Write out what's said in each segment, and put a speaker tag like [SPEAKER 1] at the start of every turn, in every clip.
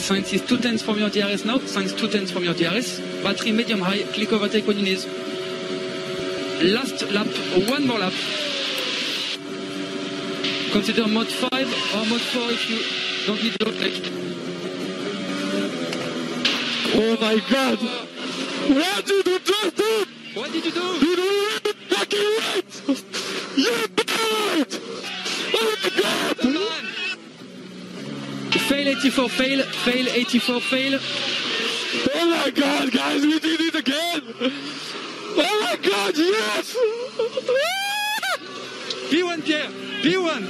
[SPEAKER 1] Science is two tenths from your DRS now. Science two tenths from your DRS. Battery medium high. Click overtake on your knees. Last lap. One more lap. Consider mode 5 or mode 4 if you don't need to overtake.
[SPEAKER 2] Oh my god! What did you just do?
[SPEAKER 1] What did you do?
[SPEAKER 2] You do fucking right! You did it! Oh my god!
[SPEAKER 1] Fail 84, fail, fail 84, fail.
[SPEAKER 2] Oh my god, guys, we did it again! Oh my god, yes!
[SPEAKER 1] P1, Pierre, P1.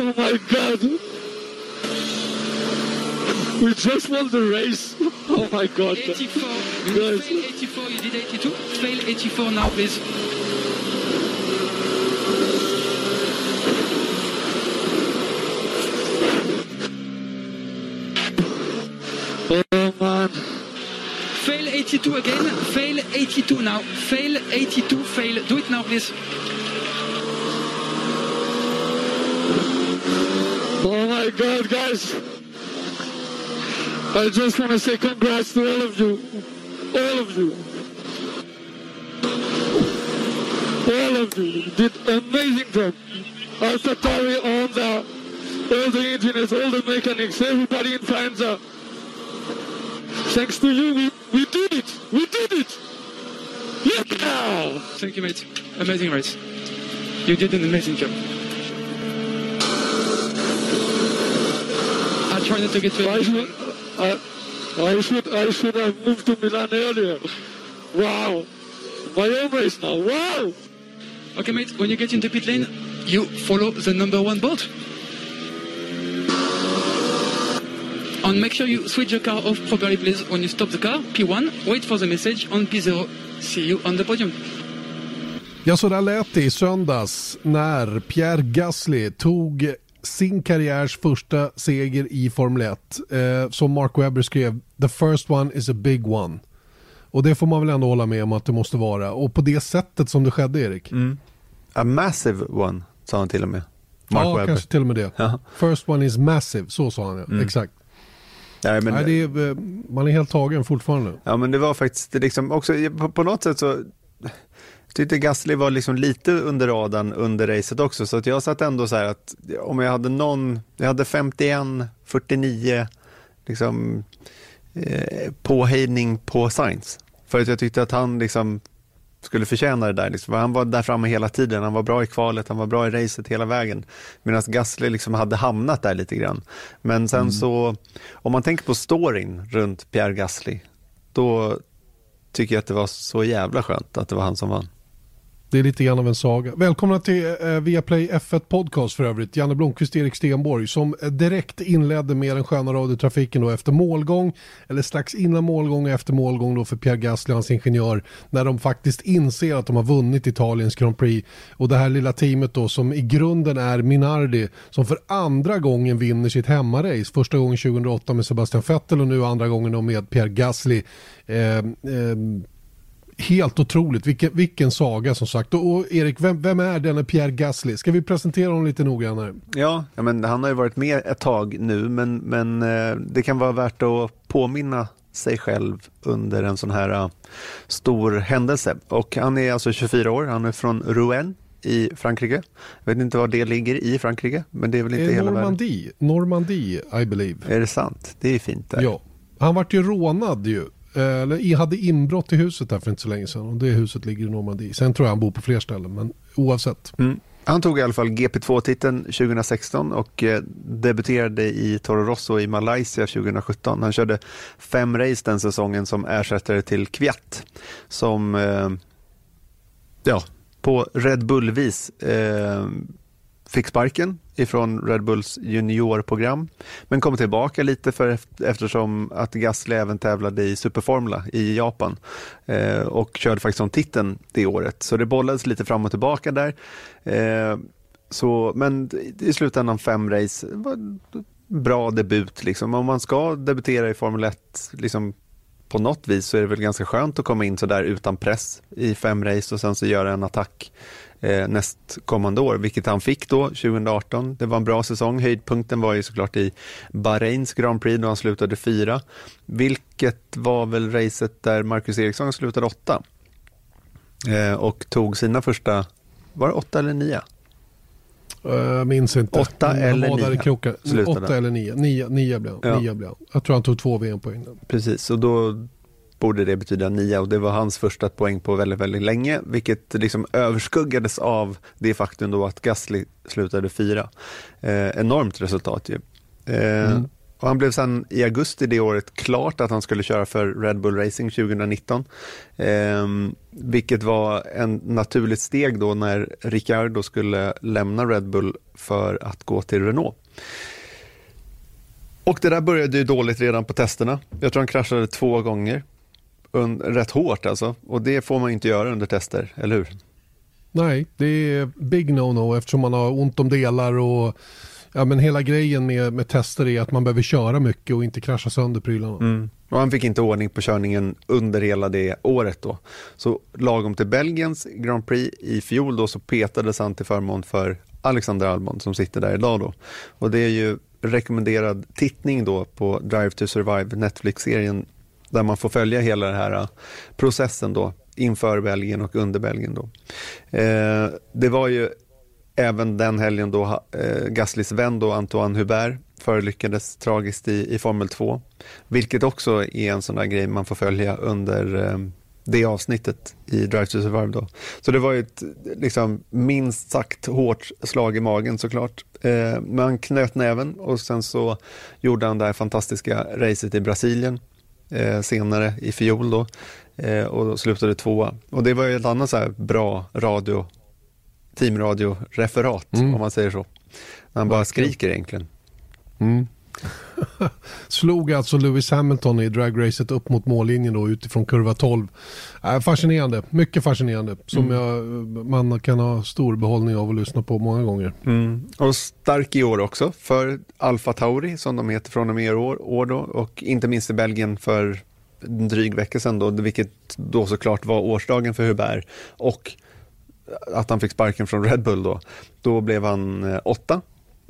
[SPEAKER 2] Oh my god! We just won the race! Oh my god!
[SPEAKER 1] 84. You
[SPEAKER 2] Guys.
[SPEAKER 1] fail 84, you did 82. Fail 84 now, please. Fail 82 again. Fail 82 now. Fail 82, fail. Do it now, please.
[SPEAKER 2] Oh my god, guys! I just want to say congrats to all of you. All of you. All of you did amazing job. Alphatari on the all the engineers, all the mechanics, everybody in Faenza. Thanks to you, we, we did it! We did it! Yeah!
[SPEAKER 1] Thank you, mate. Amazing race. You did an amazing job. I'll try not to get to
[SPEAKER 2] I should, I, I should, I should have moved to Milan earlier. Wow! My own race now. Wow!
[SPEAKER 1] Okay, mate, when you get into pit lane, you follow the number one bolt. And make sure you switch the car off properly, please. When you stop the car, P1, wait for the message. On P0, see you on the podium.
[SPEAKER 3] Ja, så där lät det i söndags när Pierre Gasly tog sin karriärs första seger i Formel 1. Eh, som Mark Webber skrev, the first one is a big one. Och det får man väl ändå hålla med om att det måste vara. Och på det sättet som det skedde, Erik.
[SPEAKER 4] A massive one, sa han till och med. Mark
[SPEAKER 3] ja,
[SPEAKER 4] Webber.
[SPEAKER 3] kanske till och med det.
[SPEAKER 4] Ja.
[SPEAKER 3] First one is massive, så sa han ja. Exakt.
[SPEAKER 4] Nej, men,
[SPEAKER 3] Nej, är, eh, man är helt tagen fortfarande.
[SPEAKER 4] Ja men det var faktiskt det liksom också, på, på något sätt så tyckte Gasly var liksom lite under radarn under racet också så att jag satt ändå så här att om jag hade någon, jag hade 51, 49 liksom eh, påhejning på Sainz. För att jag tyckte att han liksom skulle förtjäna det där. Liksom. Han var där framme hela tiden, han var bra i kvalet, han var bra i racet hela vägen. Medan Gasly liksom hade hamnat där lite grann. Men sen så, om man tänker på storyn runt Pierre Gasly, då tycker jag att det var så jävla skönt att det var han som vann.
[SPEAKER 3] Det är lite grann av en saga. Välkomna till eh, Viaplay F1 Podcast för övrigt. Janne Blomqvist, Erik Stenborg som eh, direkt inledde med den sköna radiotrafiken då efter målgång eller strax innan målgång och efter målgång då för Pierre Gasly och hans ingenjör när de faktiskt inser att de har vunnit Italiens Grand Prix och det här lilla teamet då som i grunden är Minardi som för andra gången vinner sitt hemmarace. Första gången 2008 med Sebastian Vettel och nu andra gången då med Pierre Gasly. Eh, eh, Helt otroligt, vilken, vilken saga som sagt. Och, och Erik, vem, vem är denna Pierre Gasly? Ska vi presentera honom lite noggrannare?
[SPEAKER 4] Ja, ja men han har ju varit med ett tag nu, men, men eh, det kan vara värt att påminna sig själv under en sån här uh, stor händelse. Och han är alltså 24 år, han är från Rouen i Frankrike. Jag vet inte var det ligger i Frankrike, men det är väl inte
[SPEAKER 3] Eh,
[SPEAKER 4] hela världen.
[SPEAKER 3] Normandie, Normandie I believe.
[SPEAKER 4] Är det sant? Det är fint där.
[SPEAKER 3] Ja. Han vart ju rånad ju. Eller hade inbrott i huset där för inte så länge sedan. Och det huset ligger i Normandie. Sen tror jag han bor på fler ställen. Men oavsett.
[SPEAKER 4] Mm. Han tog i alla fall GP2-titeln 2016 och eh, debuterade i Toro Rosso i Malaysia 2017. Han körde fem race den säsongen som ersättare till Kviat som eh, ja, på Red Bull-vis eh, fick sparken ifrån Red Bulls juniorprogram men kom tillbaka lite för eftersom att Gasly även tävlade i Superformula i Japan eh, och körde faktiskt om titeln det året. Så det bollades lite fram och tillbaka där. Eh, så, men i slutändan fem race var bra debut. Liksom. Om man ska debutera i Formel 1 liksom, på något vis så är det väl ganska skönt att komma in så där utan press i fem race och sen så göra en attack eh, nästkommande år, vilket han fick då 2018. Det var en bra säsong. Höjdpunkten var ju såklart i Bahrains Grand Prix då han slutade fyra, vilket var väl racet där Marcus Eriksson slutade åtta eh, och tog sina första, var det åtta eller nio?
[SPEAKER 3] Jag minns inte.
[SPEAKER 4] Åtta eller
[SPEAKER 3] nio? Åtta eller nio. Nio, nio blev han. Ja. Blev Jag tror han tog två VM-poäng.
[SPEAKER 4] Precis, och då borde det betyda nio och det var hans första poäng på väldigt, väldigt länge, vilket liksom överskuggades av det faktum då att Gasly slutade fyra. Eh, enormt resultat ju. Eh, mm. Och han blev sen i augusti det året klart att han skulle köra för Red Bull Racing 2019. Eh, vilket var en naturligt steg då när Ricciardo skulle lämna Red Bull för att gå till Renault. Och det där började ju dåligt redan på testerna. Jag tror han kraschade två gånger. Rätt hårt alltså. Och det får man inte göra under tester, eller hur?
[SPEAKER 3] Nej, det är big no-no eftersom man har ont om delar och ja, men hela grejen med, med tester är att man behöver köra mycket och inte krascha sönder prylarna.
[SPEAKER 4] Mm. Och han fick inte ordning på körningen under hela det året då. Så lagom till Belgiens Grand Prix i fjol då så petades han till förmån för Alexander Albon som sitter där idag då. Och det är ju rekommenderad tittning då på Drive to Survive, Netflix-serien där man får följa hela den här äh, processen då inför Belgien och under Belgien då. Eh, det var ju även den helgen då eh, Gaslys vän då Antoine Hubert förolyckades tragiskt i, i Formel 2. Vilket också är en sån där grej man får följa under eh, det avsnittet i Drive to Survive. Då. Så det var ju ett liksom, minst sagt hårt slag i magen såklart. Eh, men han knöt näven och sen så gjorde han det här fantastiska racet i Brasilien eh, senare i fjol då eh, och slutade tvåa. Och det var ju ett annat så här bra radio teamradioreferat, mm. om man säger så. Han bara skriker egentligen.
[SPEAKER 3] Mm. Slog alltså Lewis Hamilton i dragracet upp mot mållinjen då utifrån kurva 12. Äh, fascinerande, mycket fascinerande. Som mm. jag, man kan ha stor behållning av att lyssna på många gånger.
[SPEAKER 4] Mm. Och stark i år också för Alfa Tauri som de heter från och med i år, år då. Och inte minst i Belgien för en dryg vecka sedan då, vilket då såklart var årsdagen för Hubert. Och att han fick sparken från Red Bull då. Då blev han eh, åtta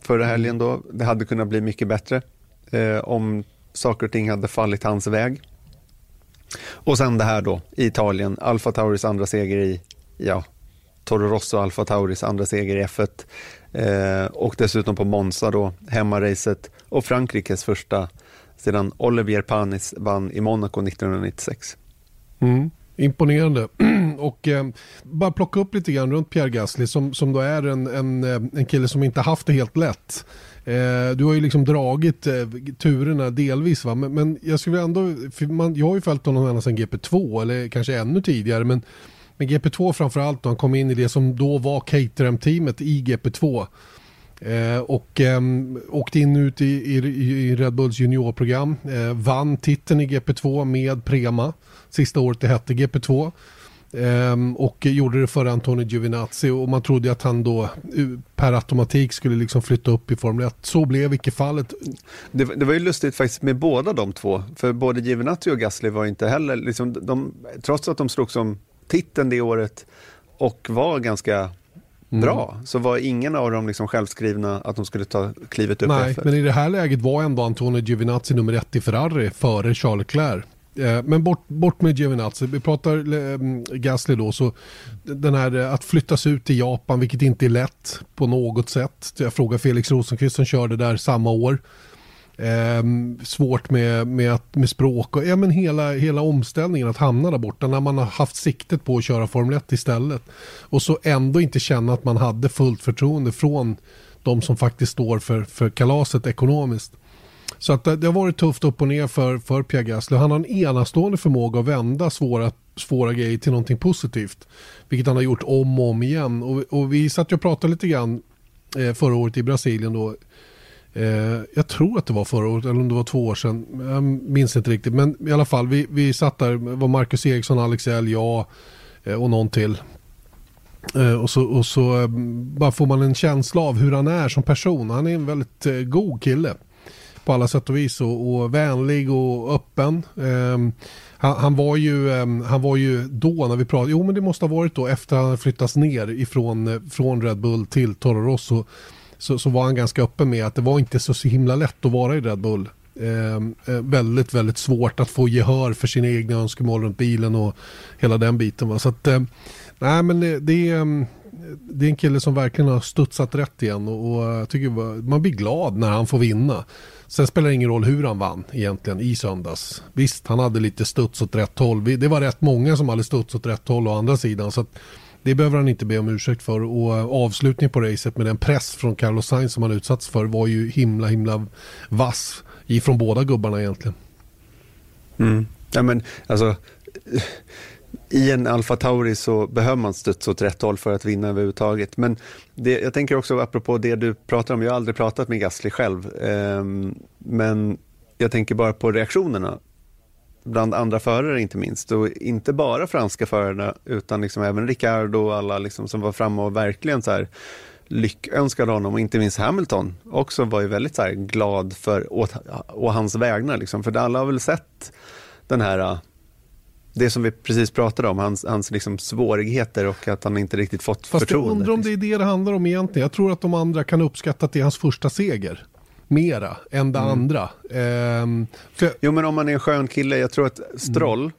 [SPEAKER 4] förra helgen då. Det hade kunnat bli mycket bättre eh, om saker och ting hade fallit hans väg. Och sen det här då i Italien, Alfa Tauris andra seger i, ja, Toro Rosso Alfa Tauris andra seger i F1 eh, och dessutom på Monza då, hemmaracet och Frankrikes första sedan Olivier Panis vann i Monaco 1996.
[SPEAKER 3] Mm. Imponerande. Mm, och eh, bara plocka upp lite grann runt Pierre Gasly som, som då är en, en, eh, en kille som inte haft det helt lätt. Eh, du har ju liksom dragit eh, turerna delvis va, men, men jag skulle ändå, man, jag har ju följt honom ända sedan GP2 eller kanske ännu tidigare men, men GP2 framförallt då han kom in i det som då var Caterham-teamet i GP2. Eh, och eh, åkte in ut i, i, i Red Bulls juniorprogram. Eh, vann titeln i GP2 med Prema. Sista året det hette GP2. Um, och gjorde det för Antonio Giovinazzi och man trodde att han då per automatik skulle liksom flytta upp i Formel 1. Så blev icke fallet.
[SPEAKER 4] Det, det, var ju lustigt faktiskt med båda de två, för både Giovinazzi och Gasly var inte heller, liksom, de, trots att de slog som titeln det året och var ganska Mm. bra, så var ingen av dem liksom självskrivna att de skulle ta klivet upp
[SPEAKER 3] Nej, men i det här läget var ändå Antonio Giovinazzi nummer ett i Ferrari före Charles Leclerc. Eh, men bort, bort med Giovinazzi. Vi pratar eh, Gasly då. Så den här eh, att flyttas ut till Japan, vilket inte är lätt på något sätt. Jag frågar Felix Rosenqvist som körde där samma år. Eh, svårt med, med, med språk och ja, men hela, hela omställningen att hamna där borta när man har haft siktet på att köra Formel 1 istället. Och så ändå inte känna att man hade fullt förtroende från de som faktiskt står för, för kalaset ekonomiskt. Så att eh, det har varit tufft upp och ner för, för Pierre Gasly. Han har en enastående förmåga att vända svåra, svåra grejer till någonting positivt. Vilket han har gjort om och om igen. Och, och vi satt och pratade lite grann eh, förra året i Brasilien då. Eh, jag tror att det var förra året eller om det var två år sedan. Jag minns inte riktigt. Men i alla fall, vi, vi satt där, det var Marcus Eriksson, Alex L, jag eh, och någon till. Eh, och så, och så eh, bara får man en känsla av hur han är som person. Han är en väldigt eh, god kille på alla sätt och vis och, och vänlig och öppen. Um, han, han, var ju, um, han var ju då när vi pratade, jo men det måste ha varit då efter han flyttats ner ifrån eh, från Red Bull till Toro Rosso så, så var han ganska öppen med att det var inte så, så himla lätt att vara i Red Bull. Ehm, eh, väldigt, väldigt svårt att få gehör för sina egna önskemål runt bilen och hela den biten. Va? Så att, eh, nej men det, det, är, det är en kille som verkligen har studsat rätt igen och, och jag tycker man blir glad när han får vinna. Sen spelar det ingen roll hur han vann egentligen i söndags. Visst, han hade lite studs åt rätt håll. Det var rätt många som hade studs åt rätt håll å andra sidan. Så det behöver han inte be om ursäkt för. Och eh, avslutningen på racet med den press från Carlos Sainz som han utsatts för var ju himla, himla vass ifrån båda gubbarna egentligen.
[SPEAKER 4] Mm. Ja, men, alltså, i en Alfa Tauri så behöver man studsa åt rätt håll för att vinna överhuvudtaget. Men det, jag tänker också apropå det du pratar om, jag har aldrig pratat med Gasly själv, eh, men jag tänker bara på reaktionerna bland andra förare inte minst. Och inte bara franska förarna utan liksom även Ricardo och alla liksom som var framme och verkligen så här lyckönskade honom och inte minst Hamilton också var ju väldigt så glad för åt, å hans vägnar. Liksom. För alla har väl sett den här det som vi precis pratade om, hans, hans liksom svårigheter och att han inte riktigt fått
[SPEAKER 3] Fast
[SPEAKER 4] förtroende.
[SPEAKER 3] Jag undrar om det är det det handlar om egentligen. Jag tror att de andra kan uppskatta att det är hans första seger. Mera än det mm. andra. Ehm,
[SPEAKER 4] för... Jo men om man är en skön kille, jag tror att Stroll, mm.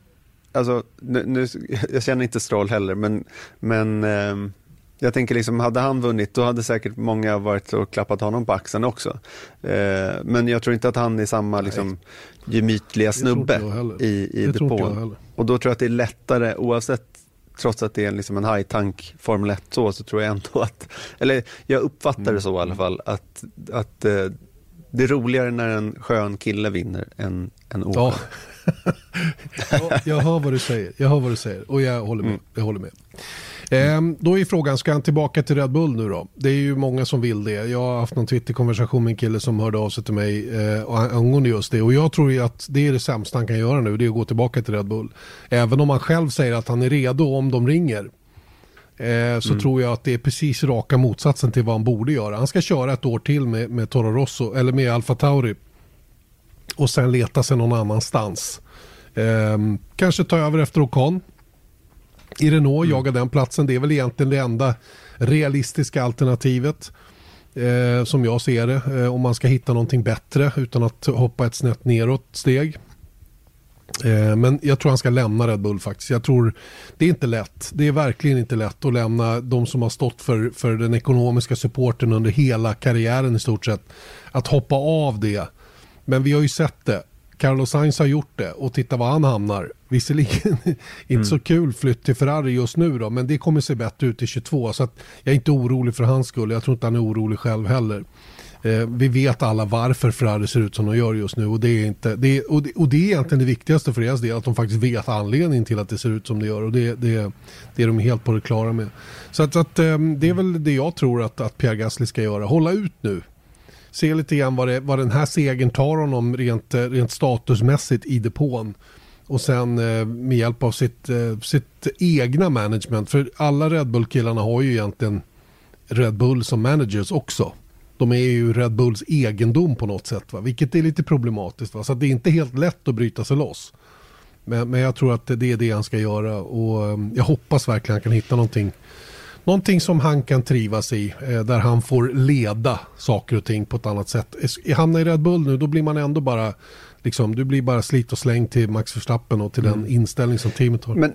[SPEAKER 4] alltså nu, nu, jag känner inte Stroll heller, men, men ehm, jag tänker liksom, hade han vunnit då hade säkert många varit och klappat honom på axeln också. Eh, men jag tror inte att han är samma liksom, gemytliga snubbe i, i depån. Och då tror jag att det är lättare, oavsett trots att det är liksom en high tank Formel 1 så, så tror jag ändå att, eller jag uppfattar mm. det så i alla fall, att, att eh, det är roligare när en skön kille vinner än en oskön. Ja.
[SPEAKER 3] ja, jag hör vad du säger, jag hör vad du säger och jag håller med. Mm. Jag håller med. Mm. då är frågan, ska han tillbaka till Red Bull nu då? Det är ju många som vill det. Jag har haft någon Twitter-konversation med en kille som hörde av sig till mig eh, angående just det. Och jag tror ju att det är det sämsta han kan göra nu, det är att gå tillbaka till Red Bull. Även om han själv säger att han är redo om de ringer. Eh, så mm. tror jag att det är precis raka motsatsen till vad han borde göra. Han ska köra ett år till med, med Toro Rosso, eller med Alfa Tauri. Och sen leta sig någon annanstans. Eh, kanske ta över efter Ocon i Renault, mm. jaga den platsen. Det är väl egentligen det enda realistiska alternativet. Eh, som jag ser det. Eh, om man ska hitta någonting bättre utan att hoppa ett snett neråt steg. Eh, men jag tror han ska lämna Red Bull faktiskt. Jag tror det är inte lätt. Det är verkligen inte lätt att lämna de som har stått för, för den ekonomiska supporten under hela karriären i stort sett. Att hoppa av det. Men vi har ju sett det. Carlos Sainz har gjort det och titta var han hamnar. Visserligen inte mm. så kul flytt till Ferrari just nu då, men det kommer se bättre ut i 22. Så jag är inte orolig för hans skull. Jag tror inte han är orolig själv heller. Eh, vi vet alla varför Ferrari ser ut som de gör just nu och det är, inte, det är, och det, och det är egentligen det viktigaste för deras del, att de faktiskt vet anledningen till att det ser ut som det gör och det, det, det är de helt på det klara med. Så att, att eh, det är väl det jag tror att, att Pierre Gasly ska göra, hålla ut nu se lite grann vad, det, vad den här segern tar honom rent, eh, rent statusmässigt i depån. Och sen eh, med hjälp av sitt, eh, sitt egna management. För alla Red Bull-killarna har ju egentligen Red Bull som managers också. De är ju Red Bulls egendom på något sätt. Va? Vilket är lite problematiskt. Va? Så det är inte helt lätt att bryta sig loss. Men, men jag tror att det är det han ska göra. Och eh, jag hoppas verkligen att han kan hitta någonting Någonting som han kan trivas i, eh, där han får leda saker och ting på ett annat sätt. Hamnar i Red Bull nu, då blir man ändå bara, liksom, du blir bara slit och släng till Max Verstappen och till mm. den inställning som teamet har.
[SPEAKER 4] Men,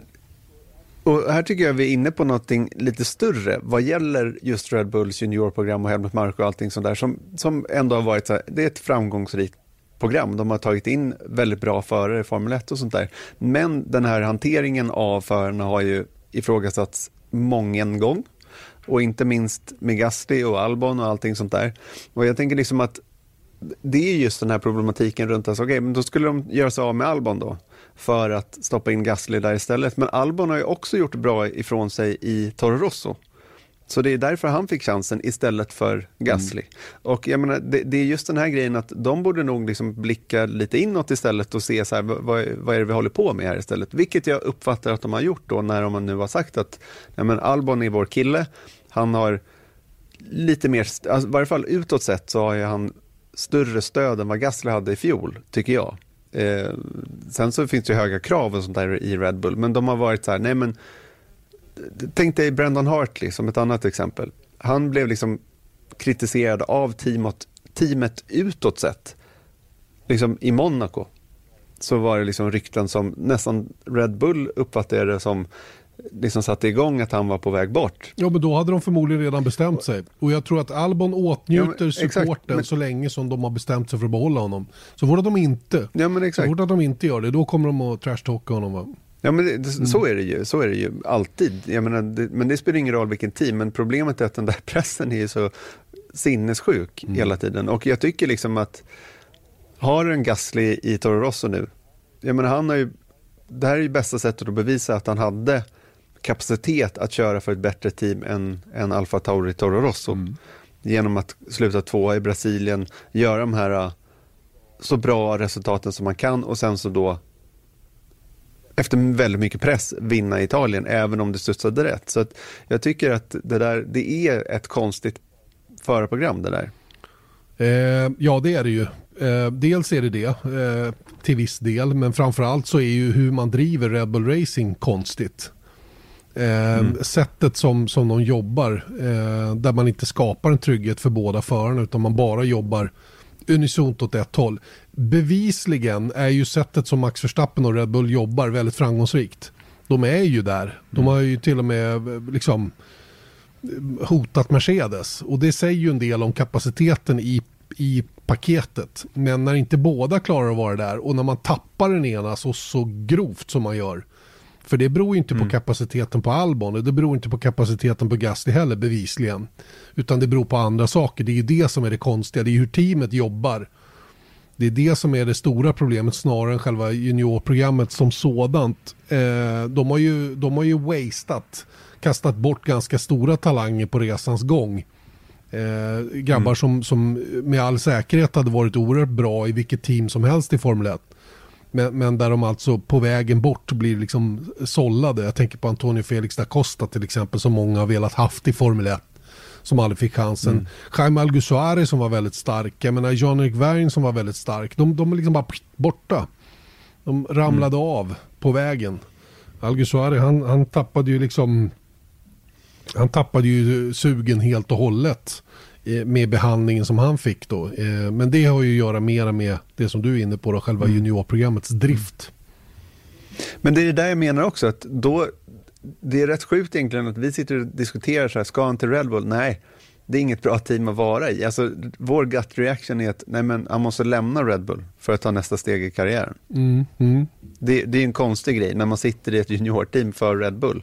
[SPEAKER 4] och här tycker jag vi är inne på någonting lite större vad gäller just Red Bulls juniorprogram och Helmut Marko och allting sånt där som, som ändå har varit så här, det är ett framgångsrikt program. De har tagit in väldigt bra förare i Formel 1 och sånt där. Men den här hanteringen av förarna har ju ifrågasatts mången gång. Och inte minst med Gasly och Albon och allting sånt där. Och jag tänker liksom att det är just den här problematiken runt att, okay, men då skulle de göra sig av med Albon då för att stoppa in Gasly där istället. Men Albon har ju också gjort bra ifrån sig i Toro Rosso. Så det är därför han fick chansen istället för Gasly. Mm. Och jag menar, det, det, är just den här grejen att de borde nog liksom blicka lite inåt istället och se så här, vad, vad är det vi håller på med här istället. Vilket jag uppfattar att de har gjort då när de nu har sagt att ja, men Albon är vår kille. Han har lite mer, alltså, i varje fall utåt sett så har han större stöd än vad Gasly hade i fjol, tycker jag. Eh, sen så finns det ju höga krav och sånt där i Red Bull, men de har varit så här, nej men Tänk dig Brendan Hartley som ett annat exempel. Han blev liksom kritiserad av teamet, teamet utåt sett. Liksom i Monaco så var det liksom rykten som nästan Red Bull uppfattade det som liksom satte igång att han var på väg bort.
[SPEAKER 3] Ja, men då hade de förmodligen redan bestämt sig. Och jag tror att Albon åtnjuter ja, supporten men... så länge som de har bestämt sig för att behålla honom. Så fort de inte,
[SPEAKER 4] ja, men exakt.
[SPEAKER 3] så fort de inte gör det, då kommer de att trashtalka honom. Va?
[SPEAKER 4] Ja, men det, så, mm. är det ju, så är det ju alltid. Jag menar, det, men det spelar ingen roll vilken team, men problemet är att den där pressen är så sinnessjuk mm. hela tiden. Och jag tycker liksom att har en Gasly i Toro Rosso nu, jag menar han har ju, det här är ju bästa sättet att bevisa att han hade kapacitet att köra för ett bättre team än, än Alfa Tauri Toro Rosso. Mm. Genom att sluta tvåa i Brasilien, göra de här äh, så bra resultaten som man kan och sen så då efter väldigt mycket press vinna Italien, även om det studsade rätt. Så jag tycker att det där, det är ett konstigt förarprogram det där.
[SPEAKER 3] Eh, ja, det är det ju. Eh, dels är det det eh, till viss del, men framförallt så är ju hur man driver Red Bull Racing konstigt. Eh, mm. Sättet som, som de jobbar, eh, där man inte skapar en trygghet för båda förarna utan man bara jobbar unisont åt ett håll. Bevisligen är ju sättet som Max Verstappen och Red Bull jobbar väldigt framgångsrikt. De är ju där. De mm. har ju till och med liksom hotat Mercedes och det säger ju en del om kapaciteten i, i paketet. Men när inte båda klarar att vara där och när man tappar den ena så, så grovt som man gör för det beror inte mm. på kapaciteten på Albon och det beror inte på kapaciteten på Gasly heller bevisligen. Utan det beror på andra saker. Det är ju det som är det konstiga. Det är hur teamet jobbar. Det är det som är det stora problemet snarare än själva juniorprogrammet som sådant. Eh, de, har ju, de har ju wastat, kastat bort ganska stora talanger på resans gång. Eh, grabbar mm. som, som med all säkerhet hade varit oerhört bra i vilket team som helst i Formel 1. Men, men, där de alltså på vägen bort blir liksom sållade. Jag tänker på Antonio Felix da Costa till exempel som många har velat haft i Formel 1. Som aldrig fick chansen. Mm. Jaime Algusuari som var väldigt stark. Jag menar Jan-Erik Wern som var väldigt stark. De, de är liksom bara borta. De ramlade mm. av på vägen. Algusuari han, han tappade ju liksom han tappade ju sugen helt och hållet Eh, med behandlingen som han fick då. Eh, men det har ju att göra mera med det som du är inne på, då, själva mm. juniorprogrammets drift.
[SPEAKER 4] Men det är det där jag menar också, att då, det är rätt sjukt egentligen att vi sitter och diskuterar så här, ska han till Red Bull? Nej, det är inget bra team att vara i. Alltså, vår gut reaction är att nej, men, han måste lämna Red Bull för att ta nästa steg i karriären.
[SPEAKER 3] Mm, mm.
[SPEAKER 4] Det, det, är en konstig grej när man sitter i ett juniorteam för Red Bull.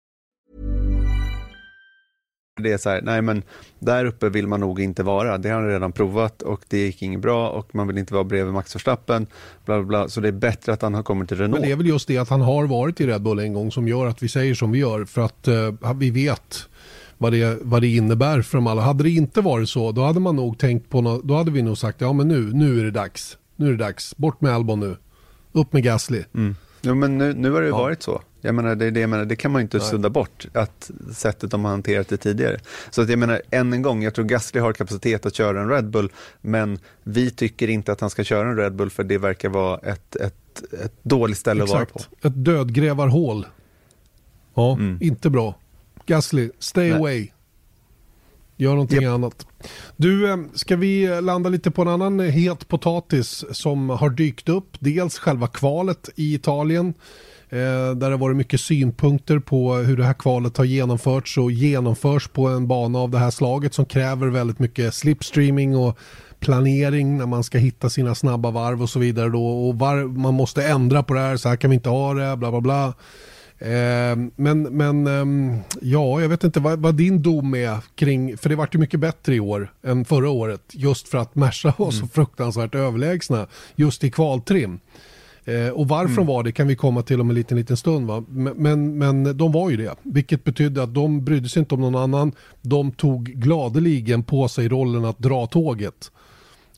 [SPEAKER 4] Det är så här, nej men där uppe vill man nog inte vara. Det har han redan provat och det gick inget bra och man vill inte vara bredvid Max Verstappen. Bla, bla, bla. Så det är bättre att han har kommit till Renault.
[SPEAKER 3] Men det är väl just det att han har varit i Red Bull en gång som gör att vi säger som vi gör. För att uh, vi vet vad det, vad det innebär för dem alla. Hade det inte varit så, då hade man nog tänkt på något, då hade vi nog sagt, ja men nu, nu är det dags. Nu är det dags, bort med Albon nu. Upp med Gasly.
[SPEAKER 4] Mm. Ja, men nu, nu har det ju ja. varit så. Jag menar, det, det, jag menar, det kan man ju inte Nej. sudda bort, att sättet de har hanterat det tidigare. Så att jag menar, än en gång, jag tror Gasly har kapacitet att köra en Red Bull, men vi tycker inte att han ska köra en Red Bull för det verkar vara ett, ett, ett dåligt ställe Exakt. att vara
[SPEAKER 3] på. Ett dödgrävarhål. Ja, mm. inte bra. Gasly, stay Nej. away. Gör någonting yep. annat. Du, eh, ska vi landa lite på en annan het potatis som har dykt upp. Dels själva kvalet i Italien. Eh, där det har varit mycket synpunkter på hur det här kvalet har genomförts och genomförs på en bana av det här slaget som kräver väldigt mycket slipstreaming och planering när man ska hitta sina snabba varv och så vidare då. Och var, man måste ändra på det här, så här kan vi inte ha det, bla bla bla. Eh, men men eh, ja, jag vet inte vad, vad, din dom är kring, för det vart ju mycket bättre i år än förra året, just för att Merca var så mm. fruktansvärt överlägsna just i kvaltrim. Eh, och varför mm. de var det kan vi komma till om en liten, liten stund. Va? Men, men, men de var ju det, vilket betydde att de brydde sig inte om någon annan. De tog gladeligen på sig rollen att dra tåget.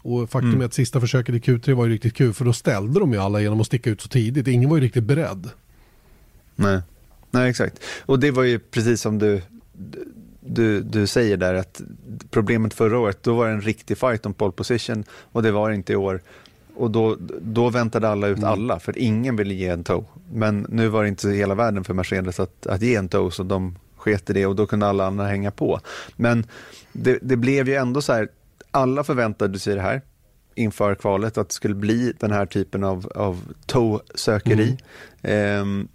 [SPEAKER 3] Och faktum mm. är att sista försöket i Q3 var ju riktigt kul, för då ställde de ju alla genom att sticka ut så tidigt. Ingen var ju riktigt beredd.
[SPEAKER 4] Nej, Nej exakt. Och det var ju precis som du, du, du säger där, att problemet förra året, då var det en riktig fight om pole position och det var det inte i år. Och då, då väntade alla ut mm. alla, för ingen ville ge en tow. Men nu var det inte hela världen för Mercedes att, att ge en tow, så de sket i det och då kunde alla andra hänga på. Men det, det blev ju ändå så här, alla förväntade sig det här inför kvalet, att det skulle bli den här typen av, av tow-sökeri. Mm. Eh,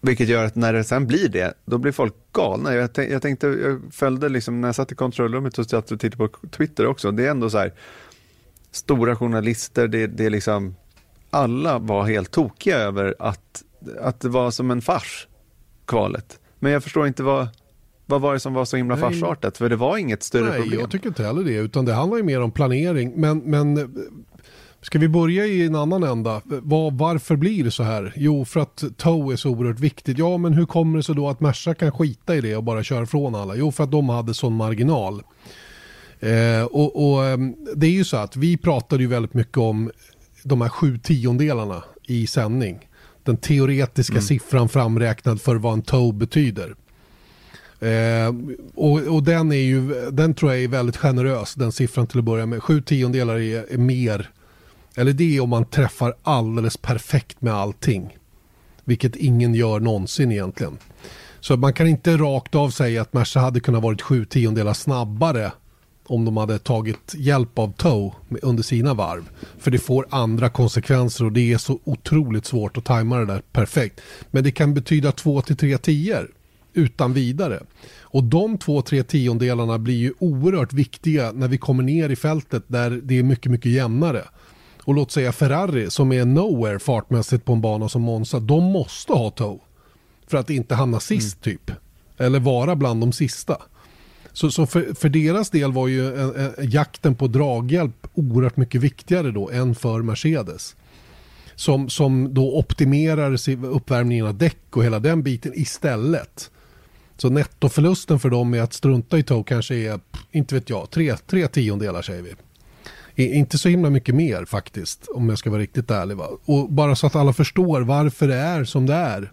[SPEAKER 4] vilket gör att när det sen blir det, då blir folk galna. Jag, jag tänkte, jag följde liksom, när jag satt i kontrollrummet och tittade på Twitter också, det är ändå så här, stora journalister, det, det liksom, alla var helt tokiga över att, att det var som en fars, kvalet. Men jag förstår inte vad, vad var det som var så himla Nej. farsartat? För det var inget större
[SPEAKER 3] Nej,
[SPEAKER 4] problem.
[SPEAKER 3] jag tycker inte heller det, utan det handlar ju mer om planering. Men, men ska vi börja i en annan ända? Var, varför blir det så här? Jo, för att tow är så oerhört viktigt. Ja, men hur kommer det sig då att Merca kan skita i det och bara köra från alla? Jo, för att de hade sån marginal. Eh, och, och, ehm, det är ju så att vi pratade ju väldigt mycket om de här sju tiondelarna i sändning. Den teoretiska mm. siffran framräknad för vad en tow betyder. Eh, och, och, den är ju, den tror jag är väldigt generös, den siffran till att börja med. Sju tiondelar är, är mer, eller det är om man träffar alldeles perfekt med allting. Vilket ingen gör någonsin egentligen. Så man kan inte rakt av säga att Merca hade kunnat varit sju tiondelar snabbare om de hade tagit hjälp av tow under sina varv. För det får andra konsekvenser och det är så otroligt svårt att tajma det där perfekt. Men det kan betyda två till tre tior utan vidare. Och de två, tre tiondelarna blir ju oerhört viktiga när vi kommer ner i fältet där det är mycket, mycket jämnare. Och låt säga Ferrari som är nowhere fartmässigt på en bana som Monza, de måste ha tow. För att inte hamna sist mm. typ. Eller vara bland de sista. Så, så för, för, deras del var ju en, en, jakten på draghjälp oerhört mycket viktigare då än för Mercedes. Som, som då optimerar uppvärmningen av däck och hela den biten istället. Så nettoförlusten för dem med att strunta i tow kanske är, inte vet jag, tre, tre tiondelar säger vi. Inte så himla mycket mer faktiskt, om jag ska vara riktigt ärlig. Va? Och bara så att alla förstår varför det är som det är.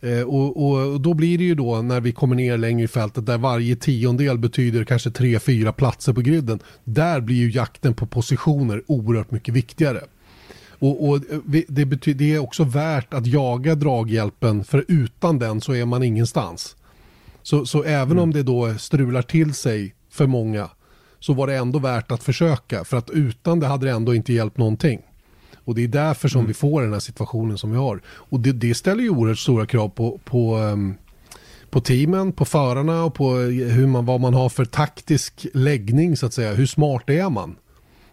[SPEAKER 3] Eh, och, och, då blir det ju då när vi kommer ner längre i fältet där varje tiondel betyder kanske tre, fyra platser på griden. Där blir ju jakten på positioner oerhört mycket viktigare. Och, och det, betyder, det är också värt att jaga draghjälpen för utan den så är man ingenstans. Så, så även mm. om det då strular till sig för många så var det ändå värt att försöka för att utan det hade det ändå inte hjälpt någonting. Och det är därför som mm. vi får den här situationen som vi har. Och det, det ställer ju oerhört stora krav på, på, um, på teamen, på förarna och på hur man, vad man har för taktisk läggning så att säga. Hur smart är man?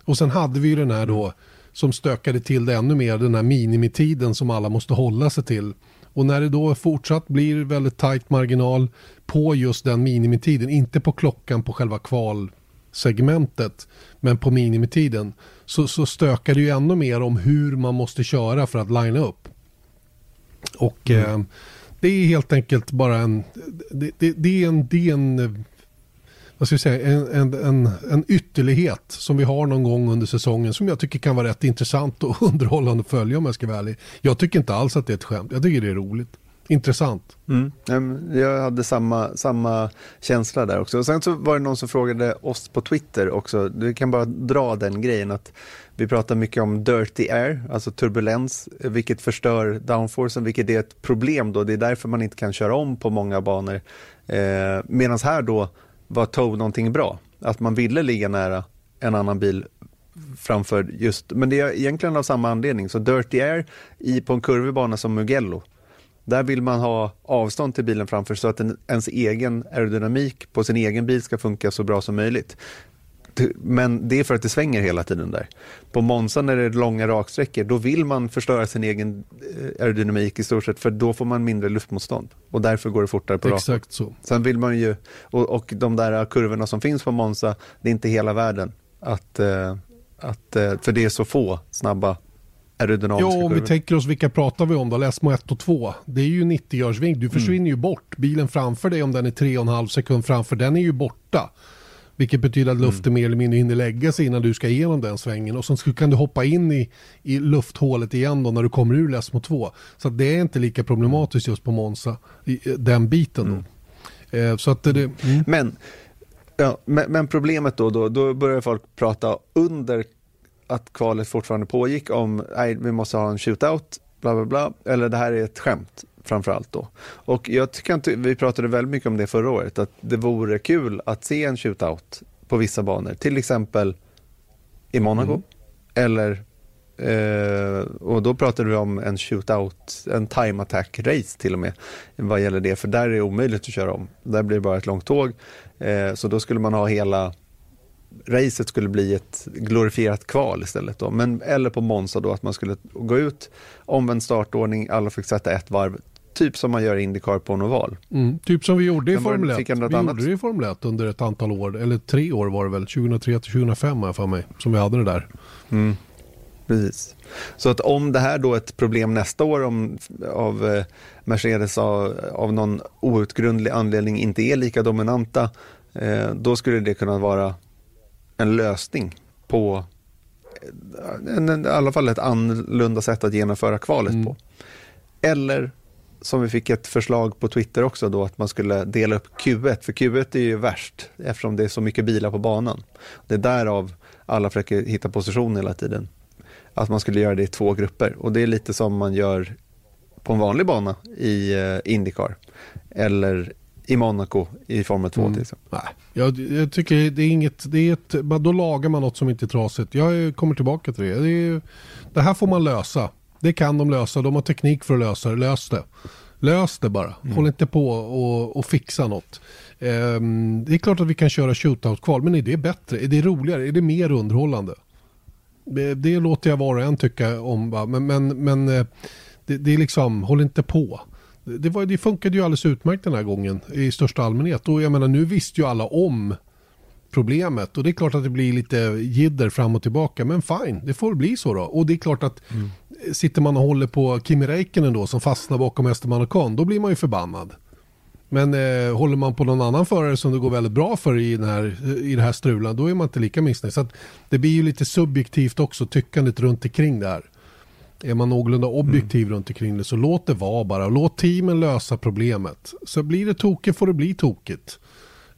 [SPEAKER 3] Och sen hade vi ju den här då som stökade till det ännu mer, den här minimitiden som alla måste hålla sig till. Och när det då fortsatt blir väldigt tajt marginal på just den minimitiden, inte på klockan på själva kvalsegmentet, men på minimitiden, så, så stökar det ju ännu mer om hur man måste köra för att linea upp. Och mm. eh, det är helt enkelt bara en, det, det, det, är en, det är en, vad ska jag säga, en, en, en, en ytterlighet som vi har någon gång under säsongen som jag tycker kan vara rätt intressant och underhållande att följa om jag ska vara ärlig. Jag tycker inte alls att det är ett skämt, jag tycker det är roligt. Intressant.
[SPEAKER 4] Mm. Jag hade samma, samma känsla där också. Och sen så var det någon som frågade oss på Twitter också. Du kan bara dra den grejen att vi pratar mycket om dirty air, alltså turbulens, vilket förstör downforcen, vilket är ett problem då. Det är därför man inte kan köra om på många banor. Eh, Medan här då var tow någonting bra. Att man ville ligga nära en annan bil framför just, men det är egentligen av samma anledning. Så dirty air i, på en kurvig bana som Mugello, där vill man ha avstånd till bilen framför så att en, ens egen aerodynamik på sin egen bil ska funka så bra som möjligt. Men det är för att det svänger hela tiden där. På Monza när det är långa raksträckor, då vill man förstöra sin egen eh, aerodynamik i stort sett, för då får man mindre luftmotstånd. Och därför går det fortare på
[SPEAKER 3] Exakt
[SPEAKER 4] rakan.
[SPEAKER 3] så.
[SPEAKER 4] Sen vill man ju, och, och de där kurvorna som finns på Monza, det är inte hela världen. Att, eh, att, eh, för det är så få snabba aerodynamiska
[SPEAKER 3] Ja, om vi tänker oss vilka pratar vi om då? Läsmo 1 och 2. Det är ju 90-görsving. Du försvinner ju bort. Bilen framför dig om den är 3,5 sekund framför, den är ju borta. Vilket betyder att luften mer eller mindre hinner lägga sig innan du ska igenom den svängen. Och sen kan du hoppa in i, i lufthålet igen då när du kommer ur Läsmo 2. Så det är inte lika problematiskt just på Monza, i, den biten då. Eh, så att det, det mm.
[SPEAKER 4] Men, ja, men, men problemet då, då, då börjar folk prata under att kvalet fortfarande pågick om nej, vi måste ha en shootout, bla bla bla, eller det här är ett skämt framför allt då. Och jag tycker inte, vi pratade väldigt mycket om det förra året, att det vore kul att se en shootout på vissa banor, till exempel i Monaco, eller eh, och då pratade vi om en shootout, en time attack race till och med, vad gäller det, för där är det omöjligt att köra om. Där blir det bara ett långt tåg, eh, så då skulle man ha hela racet skulle bli ett glorifierat kval istället. Då. Men, eller på Monza då, att man skulle gå ut, omvänd startordning, alla fick sätta ett varv. Typ som man gör i Indycar på en oval.
[SPEAKER 3] Mm, typ som vi gjorde i Formel 1.
[SPEAKER 4] fick jag något
[SPEAKER 3] Vi
[SPEAKER 4] annat?
[SPEAKER 3] gjorde det i Formel 1 under ett antal år, eller tre år var det väl, 2003 till 2005 har jag för mig, som vi hade det där.
[SPEAKER 4] Precis. Så att om det här då är ett problem nästa år om, av eh, Mercedes av, av någon outgrundlig anledning inte är lika dominanta, eh, då skulle det kunna vara en lösning på en, en, i alla fall ett annorlunda sätt att genomföra kvalet på. Eller som vi fick ett förslag på Twitter också då att man skulle dela upp Q1, för Q1 är ju värst eftersom det är så mycket bilar på banan. Det är därav alla försöker hitta position hela tiden. Att man skulle göra det i två grupper och det är lite som man gör på en vanlig bana i eh, Indycar eller i Monaco i Formel 2 till exempel.
[SPEAKER 3] Nej, jag, jag tycker det är inget, det är ett, då lagar man något som inte är trasigt. Jag kommer tillbaka till det. Det, är, det här får man lösa. Det kan de lösa, de har teknik för att lösa det. Lös det. Lös det bara. Håll inte på och, och fixa något. Ehm, det är klart att vi kan köra shootout-kval, men är det bättre? Är det roligare? Är det mer underhållande? Det, det låter jag var och en tycka om, va? men, men, men eh, det, det är liksom, håll inte på. Det, var, det funkade ju alldeles utmärkt den här gången i största allmänhet. Och jag menar, nu visste ju alla om problemet. Och det är klart att det blir lite jidder fram och tillbaka. Men fine, det får bli så då. Och det är klart att sitter man och håller på Kimi Räikkönen då som fastnar bakom Ocon, då blir man ju förbannad. Men eh, håller man på någon annan förare som det går väldigt bra för i, den här, i det här strulan, då är man inte lika missnöjd. Så det blir ju lite subjektivt också, tyckandet runt omkring det här. Är man någorlunda objektiv runt omkring det så låt det vara bara. Låt teamen lösa problemet. Så blir det tokigt får det bli tokigt.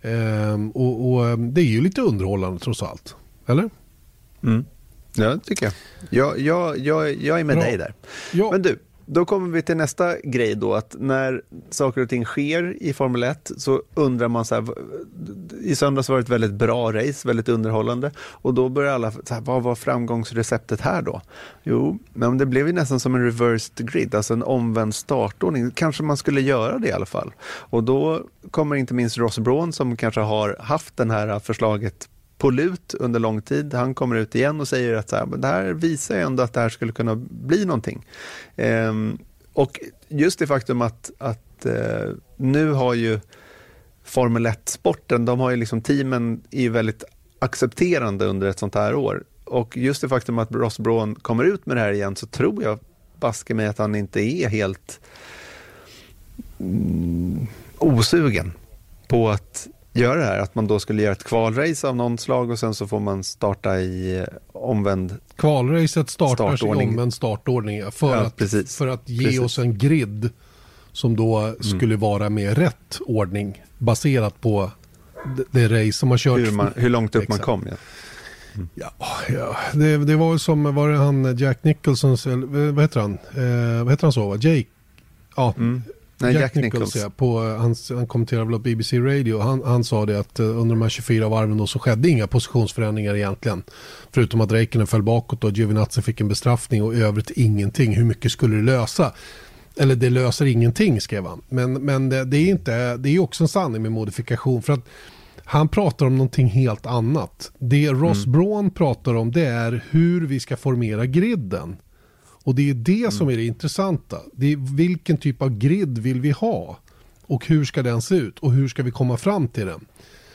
[SPEAKER 3] Ehm, och, och ehm, det är ju lite underhållande trots allt. Eller?
[SPEAKER 4] Ja, det tycker jag. Jag, jag, jag, jag är med
[SPEAKER 3] Bra.
[SPEAKER 4] dig där.
[SPEAKER 3] Ja.
[SPEAKER 4] Men du, då kommer vi till nästa grej då, att när saker och ting sker i Formel 1 så undrar man så här, i söndags var det ett väldigt bra race, väldigt underhållande och då börjar alla, så här, vad var framgångsreceptet här då? Jo, men det blev ju nästan som en reversed grid, alltså en omvänd startordning. Kanske man skulle göra det i alla fall. Och då kommer inte minst Ross Braun som kanske har haft det här förslaget på lut under lång tid. Han kommer ut igen och säger att så här, det här visar ju ändå att det här skulle kunna bli någonting. Ehm, och just det faktum att, att eh, nu har ju Formel 1-sporten, de har ju liksom teamen är ju väldigt accepterande under ett sånt här år. Och just det faktum att Ross Braun kommer ut med det här igen så tror jag baske mig att han inte är helt mm, osugen på att göra det här. Att man då skulle göra ett kvalrace av någon slag och sen så får man starta i omvänd
[SPEAKER 3] Kvalracet startar
[SPEAKER 4] Startordning.
[SPEAKER 3] i omvänd startordning för,
[SPEAKER 4] Ja,
[SPEAKER 3] att,
[SPEAKER 4] precis.
[SPEAKER 3] för att ge
[SPEAKER 4] Precis. Mm.
[SPEAKER 3] oss en grid som då skulle vara med rätt ordning baserat på det, race som har kört.
[SPEAKER 4] hur, man, hur långt upp man
[SPEAKER 3] Exakt.
[SPEAKER 4] kom. Ja.
[SPEAKER 3] Ja, ja. Det, det var som, var det han Jack Nicholsons, eller vad heter han? Eh, vad heter han så? Jake? Ja,
[SPEAKER 4] Nej,
[SPEAKER 3] Jack,
[SPEAKER 4] Jack
[SPEAKER 3] Nichols,
[SPEAKER 4] Nicholls.
[SPEAKER 3] ja, på, eh, han, han kommenterade väl BBC Radio. Han, han sa det att eh, under de här 24 varven då så skedde inga positionsförändringar egentligen. Förutom att Räikkönen föll bakåt och Giovinazzi fick en bestraffning och i övrigt ingenting. Hur mycket skulle det lösa? Eller det löser ingenting skrev han. Men, men det, det är inte, det är också en sanning med modifikation. För att Han pratar om någonting helt annat. Det Ross mm. Braun pratar om det är hur vi ska formera griden. Och det är det mm. som är det intressanta. Det är vilken typ av grid vill vi ha? Och hur ska den se ut? Och hur ska vi komma fram till den?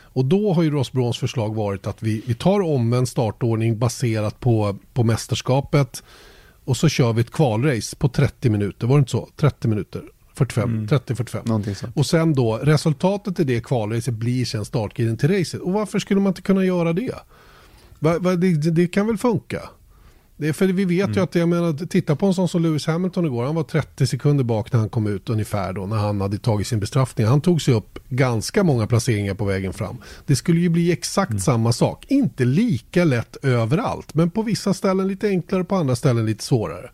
[SPEAKER 3] Och då har ju Ross Brons förslag varit att vi, vi tar omvänd startordning baserat på, på mästerskapet. Och så kör vi ett kvalrace på 30 minuter, var det inte så? 30 minuter. 45, mm. 30-45. Och sen då, resultatet i det kvalracet blir sen startgriden till racet. Och varför skulle man inte kunna göra det? Va, va, det, det kan väl funka? Det är för vi vet mm. ju att, jag menar, titta på en sån som Lewis Hamilton igår. Han var 30 sekunder bak när han kom ut ungefär då, när han hade tagit sin bestraffning. Han tog sig upp ganska många placeringar på vägen fram. Det skulle ju bli exakt mm. samma sak. Inte lika lätt överallt, men på vissa ställen lite enklare, på andra ställen lite svårare.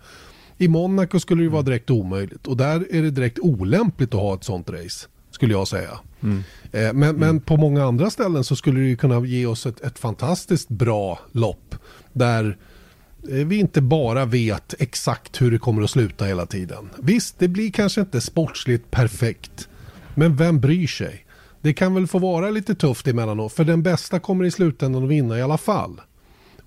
[SPEAKER 3] I Monaco skulle det vara mm. direkt omöjligt och där är det direkt olämpligt att ha ett sånt race, skulle jag säga. Mm. Eh, men, men mm. på många andra ställen så skulle det kunna ge oss ett, ett fantastiskt bra lopp där vi inte bara vet exakt hur det kommer att sluta hela tiden. Visst, det blir kanske inte sportsligt perfekt. Men vem bryr sig? Det kan väl få vara lite tufft emellanåt, för den bästa kommer i slutändan att vinna i alla fall.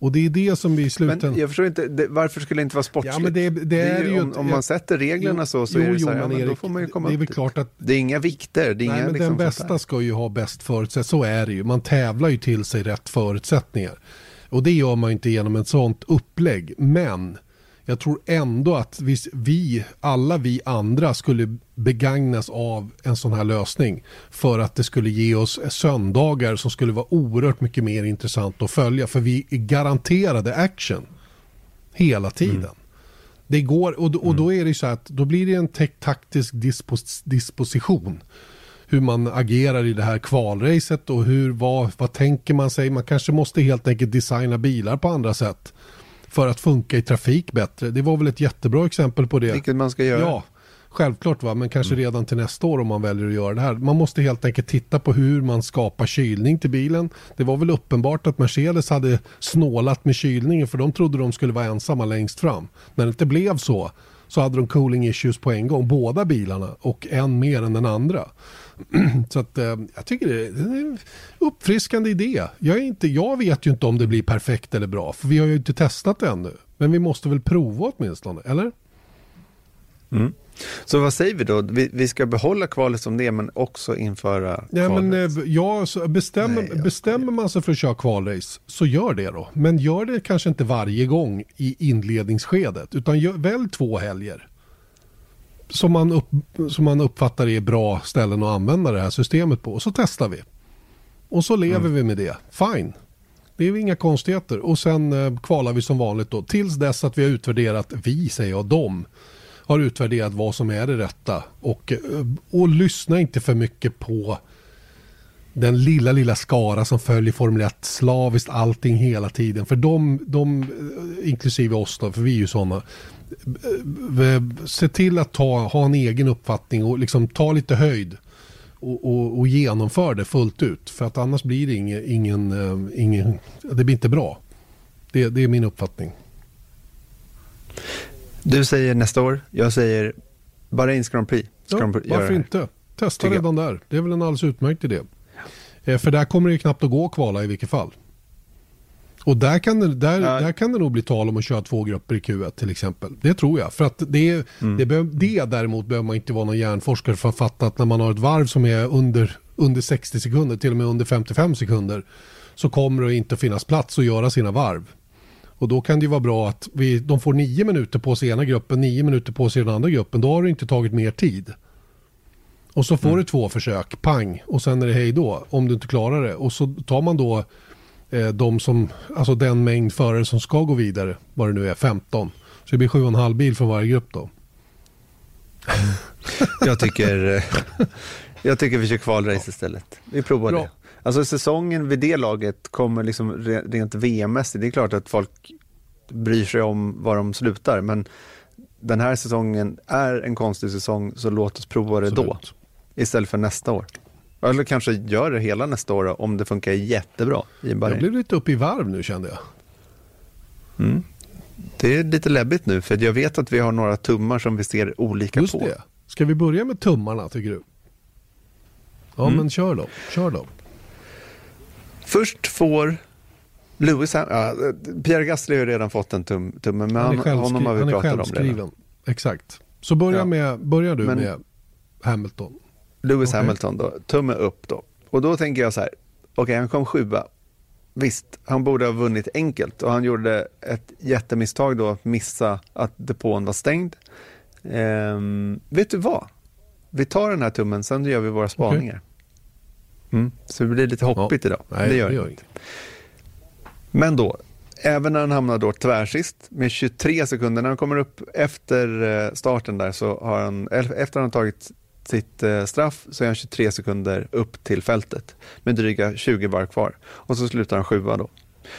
[SPEAKER 3] Och det är det som vi i slutändan...
[SPEAKER 4] Men jag förstår inte, det, varför skulle det inte vara sportsligt?
[SPEAKER 3] Ja, men det, det, det är, ju,
[SPEAKER 4] om, om, man sätter reglerna så, så jo, är det så här, jo, ja, då får man ju komma
[SPEAKER 3] det är väl klart att...
[SPEAKER 4] Det är inga vikter, det är
[SPEAKER 3] nej,
[SPEAKER 4] inga
[SPEAKER 3] men
[SPEAKER 4] liksom
[SPEAKER 3] Den bästa ska ju ha bäst förutsättningar, så är det ju. Man tävlar ju till sig rätt förutsättningar. Och det gör man inte genom ett sånt upplägg. Men jag tror ändå att vi, alla vi andra skulle begagnas av en sån här lösning. För att det skulle ge oss söndagar som skulle vara oerhört mycket mer intressant att följa. För vi är garanterade action hela tiden. Mm. Det går, och, och då är det så att då blir det en taktisk dispos, disposition hur man agerar i det här kvalracet och hur, vad, vad tänker man sig? Man kanske måste helt enkelt designa bilar på andra sätt för att funka i trafik bättre. Det var väl ett jättebra exempel på det.
[SPEAKER 4] Vilket man ska göra.
[SPEAKER 3] Ja, självklart va, men kanske mm. redan till nästa år om man väljer att göra det här. Man måste helt enkelt titta på hur man skapar kylning till bilen. Det var väl uppenbart att Mercedes hade snålat med kylningen för de trodde de skulle vara ensamma längst fram. När det inte blev så så hade de cooling issues på en gång, båda bilarna och en mer än den andra. Så att, eh, jag tycker det är en uppfriskande idé. Jag, är inte, jag vet ju inte om det blir perfekt eller bra, för vi har ju inte testat det ännu. Men vi måste väl prova åtminstone, eller?
[SPEAKER 4] Mm. Så vad säger vi då? Vi, vi, ska behålla kvalet som det men också införa
[SPEAKER 3] ja, men, eh, ja, så bestämmer, Nej, bestämmer man sig för att köra kvalrace, så gör det då. Men gör det kanske inte varje gång i inledningsskedet, utan gör, välj två helger som man, upp, som man uppfattar är bra ställen att använda det här systemet på. Och så testar vi. Och så lever mm. vi med det. Fine. Det är inga konstigheter. Och sen eh, kvalar vi som vanligt då. Tills dess att vi har utvärderat, vi säger jag, dem har utvärderat vad som är det rätta. Och, eh, och lyssna inte för mycket på den lilla, lilla skara som följer Formel 1 slaviskt allting hela tiden. För de, de eh, inklusive oss då, för vi är ju sådana, se till att ta, ha en egen uppfattning och liksom ta lite höjd och, och, och genomför det fullt ut. För att annars blir det ingen, ingen, eh, ingen det blir inte bra. Det, det är min uppfattning.
[SPEAKER 4] Du säger nästa år, jag säger Bahrains Grand Prix.
[SPEAKER 3] Ja, varför inte? Testa redan där. Det är väl en alldeles utmärkt idé. Eh, för där kommer det knappt att gå att kvala i vilket fall. Och där kan, det, där, ja. där kan det nog bli tal om att köra två grupper i Q1 till exempel. Det tror jag. För att det, mm. det, be, det däremot behöver man inte vara någon hjärnforskare för att fatta att när man har ett varv som är under, under 60 sekunder, till och med under 55 sekunder, så kommer det inte finnas plats att göra sina varv. Och då kan det ju vara bra att vi, de får nio minuter på sig i ena gruppen, nio minuter på sig i den andra gruppen. Då har du inte tagit mer tid. Och så får mm. du två försök, pang, och sen är det hej då, om du inte klarar det. Och så tar man då eh, de som, alltså den mängd förare som ska gå vidare, vad det nu är, 15. Så det blir sju och en halv bil från varje grupp då.
[SPEAKER 4] jag tycker, eh, jag tycker vi kör kvalrace istället. Vi provar Bra. det. Alltså säsongen vid det laget kommer liksom rent VM-mässigt, det är klart att folk bryr sig om var de slutar, men den här säsongen är en konstig säsong, så låt oss prova det Absolut. då. Istället för nästa år. Eller kanske gör det hela nästa år om det funkar jättebra i
[SPEAKER 3] Bahrain. Jag blev lite uppe i varv nu kände jag.
[SPEAKER 4] Mm. Det är lite läbbigt nu, för jag vet att vi har några tummar som vi ser olika
[SPEAKER 3] Just
[SPEAKER 4] på.
[SPEAKER 3] Det. Ska vi börja med tummarna tycker du? Ja, mm. men kör då. Kör då.
[SPEAKER 4] Först får Lewis, ja, Pierre Gasly har redan fått en tum, tumme, men
[SPEAKER 3] Han är,
[SPEAKER 4] han, honom har vi pratat om redan.
[SPEAKER 3] Exakt. Så börja,
[SPEAKER 4] Ja.
[SPEAKER 3] med, börja du
[SPEAKER 4] Men-
[SPEAKER 3] med Hamilton.
[SPEAKER 4] Lewis
[SPEAKER 3] Okej.
[SPEAKER 4] Hamilton då, tumme upp då. Och då tänker jag så här, okej han kom sjua. Visst, han borde ha vunnit enkelt och han gjorde ett jättemisstag då att missa att depån var stängd. Ehm, vet du vad? Vi tar den här tummen, sen gör vi våra spaningar. Mm, så det blir lite hoppigt idag.
[SPEAKER 3] Nej,
[SPEAKER 4] det gör
[SPEAKER 3] det gör
[SPEAKER 4] inte. Men då, även när han hamnar då tvärsist med 23 sekunder, när han kommer upp efter eh, starten där så har han, efter han tagit sitt eh, straff så är han 23 sekunder upp till fältet med dryga 20 varv kvar. Och så slutar han sjua då.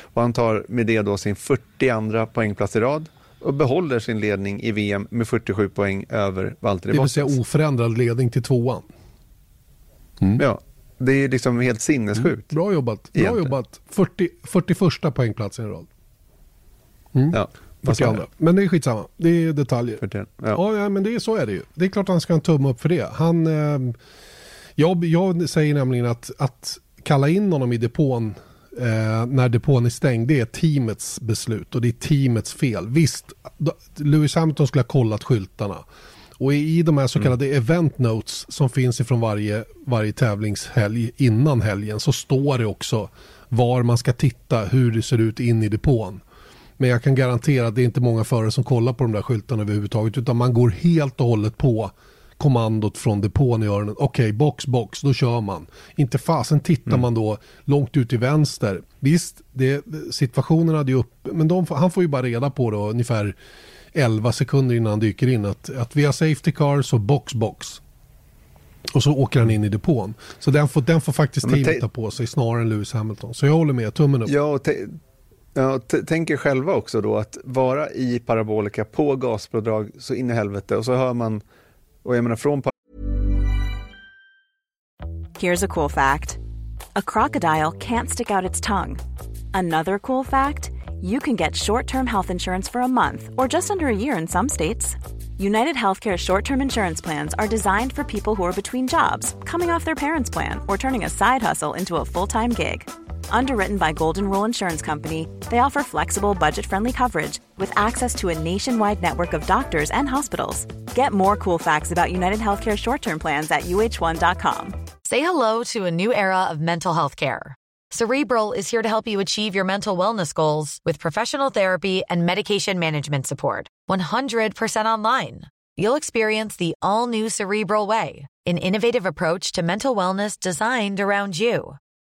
[SPEAKER 4] Och han tar med det då sin 42 poängplats i rad och behåller sin ledning i VM med 47 poäng över Valtteri
[SPEAKER 3] Det vill
[SPEAKER 4] Bottas.
[SPEAKER 3] säga oförändrad ledning till tvåan.
[SPEAKER 4] Ja, det är liksom helt sinnessjukt.
[SPEAKER 3] Bra jobbat. Bra
[SPEAKER 4] Egentligen.
[SPEAKER 3] jobbat. 40, 41 poängplatsen i rad.
[SPEAKER 4] Ja, vad sa
[SPEAKER 3] 42.
[SPEAKER 4] jag?
[SPEAKER 3] Men det är skitsamma. Det är detaljer.
[SPEAKER 4] 41.
[SPEAKER 3] Ja,
[SPEAKER 4] Ja.
[SPEAKER 3] men det är, så är det ju. Det är klart att han ska ha en tumme upp för det. Han, eh, jag, jag säger nämligen att, att kalla in honom i depån eh, när depån är stängd, det är teamets beslut och det är teamets fel. Visst, Lewis Hamilton skulle ha kollat skyltarna. Och i de här så kallade event notes som finns ifrån varje, varje tävlingshelg innan helgen så står det också var man ska titta, hur det ser ut in i depån. Men jag kan garantera att det är inte många förare som kollar på de där skyltarna överhuvudtaget utan man går helt och hållet på kommandot från depån i öronen. Okej, box, box, då kör man. Inte fasen tittar man då långt ut till vänster. Visst, det, situationen hade ju upp, men de, han får ju bara reda på då ungefär 11 sekunder innan han dyker in att, att vi har safety car så box, box. Och så åker han in i depån. Så den får, den får faktiskt
[SPEAKER 4] Ja, te-
[SPEAKER 3] ta på sig snarare än Lewis Hamilton. Så jag håller med, tummen upp.
[SPEAKER 4] Ja, ja, tänk er själva också då att vara i parabolika på gaspådrag så in i helvete och så hör man, och jag menar från
[SPEAKER 5] Here's a cool fact a crocodile can't stick out its tongue. Another cool fact you can get short term health insurance for a month or just under a year in some states. United Healthcare short term insurance plans are designed for people who are between jobs, coming off their parents' plan, or turning a side hustle into a full time gig. Underwritten by Golden Rule Insurance Company, they offer flexible, budget friendly coverage with access to a nationwide network of doctors and hospitals. Get more cool facts about United Healthcare short term plans at uh1.com.
[SPEAKER 6] Say hello to a new era of mental health care. Cerebral is here to help you achieve your mental wellness goals with professional therapy and medication management support. 100% online. You'll experience the all new Cerebral Way, an innovative approach to mental wellness designed around you.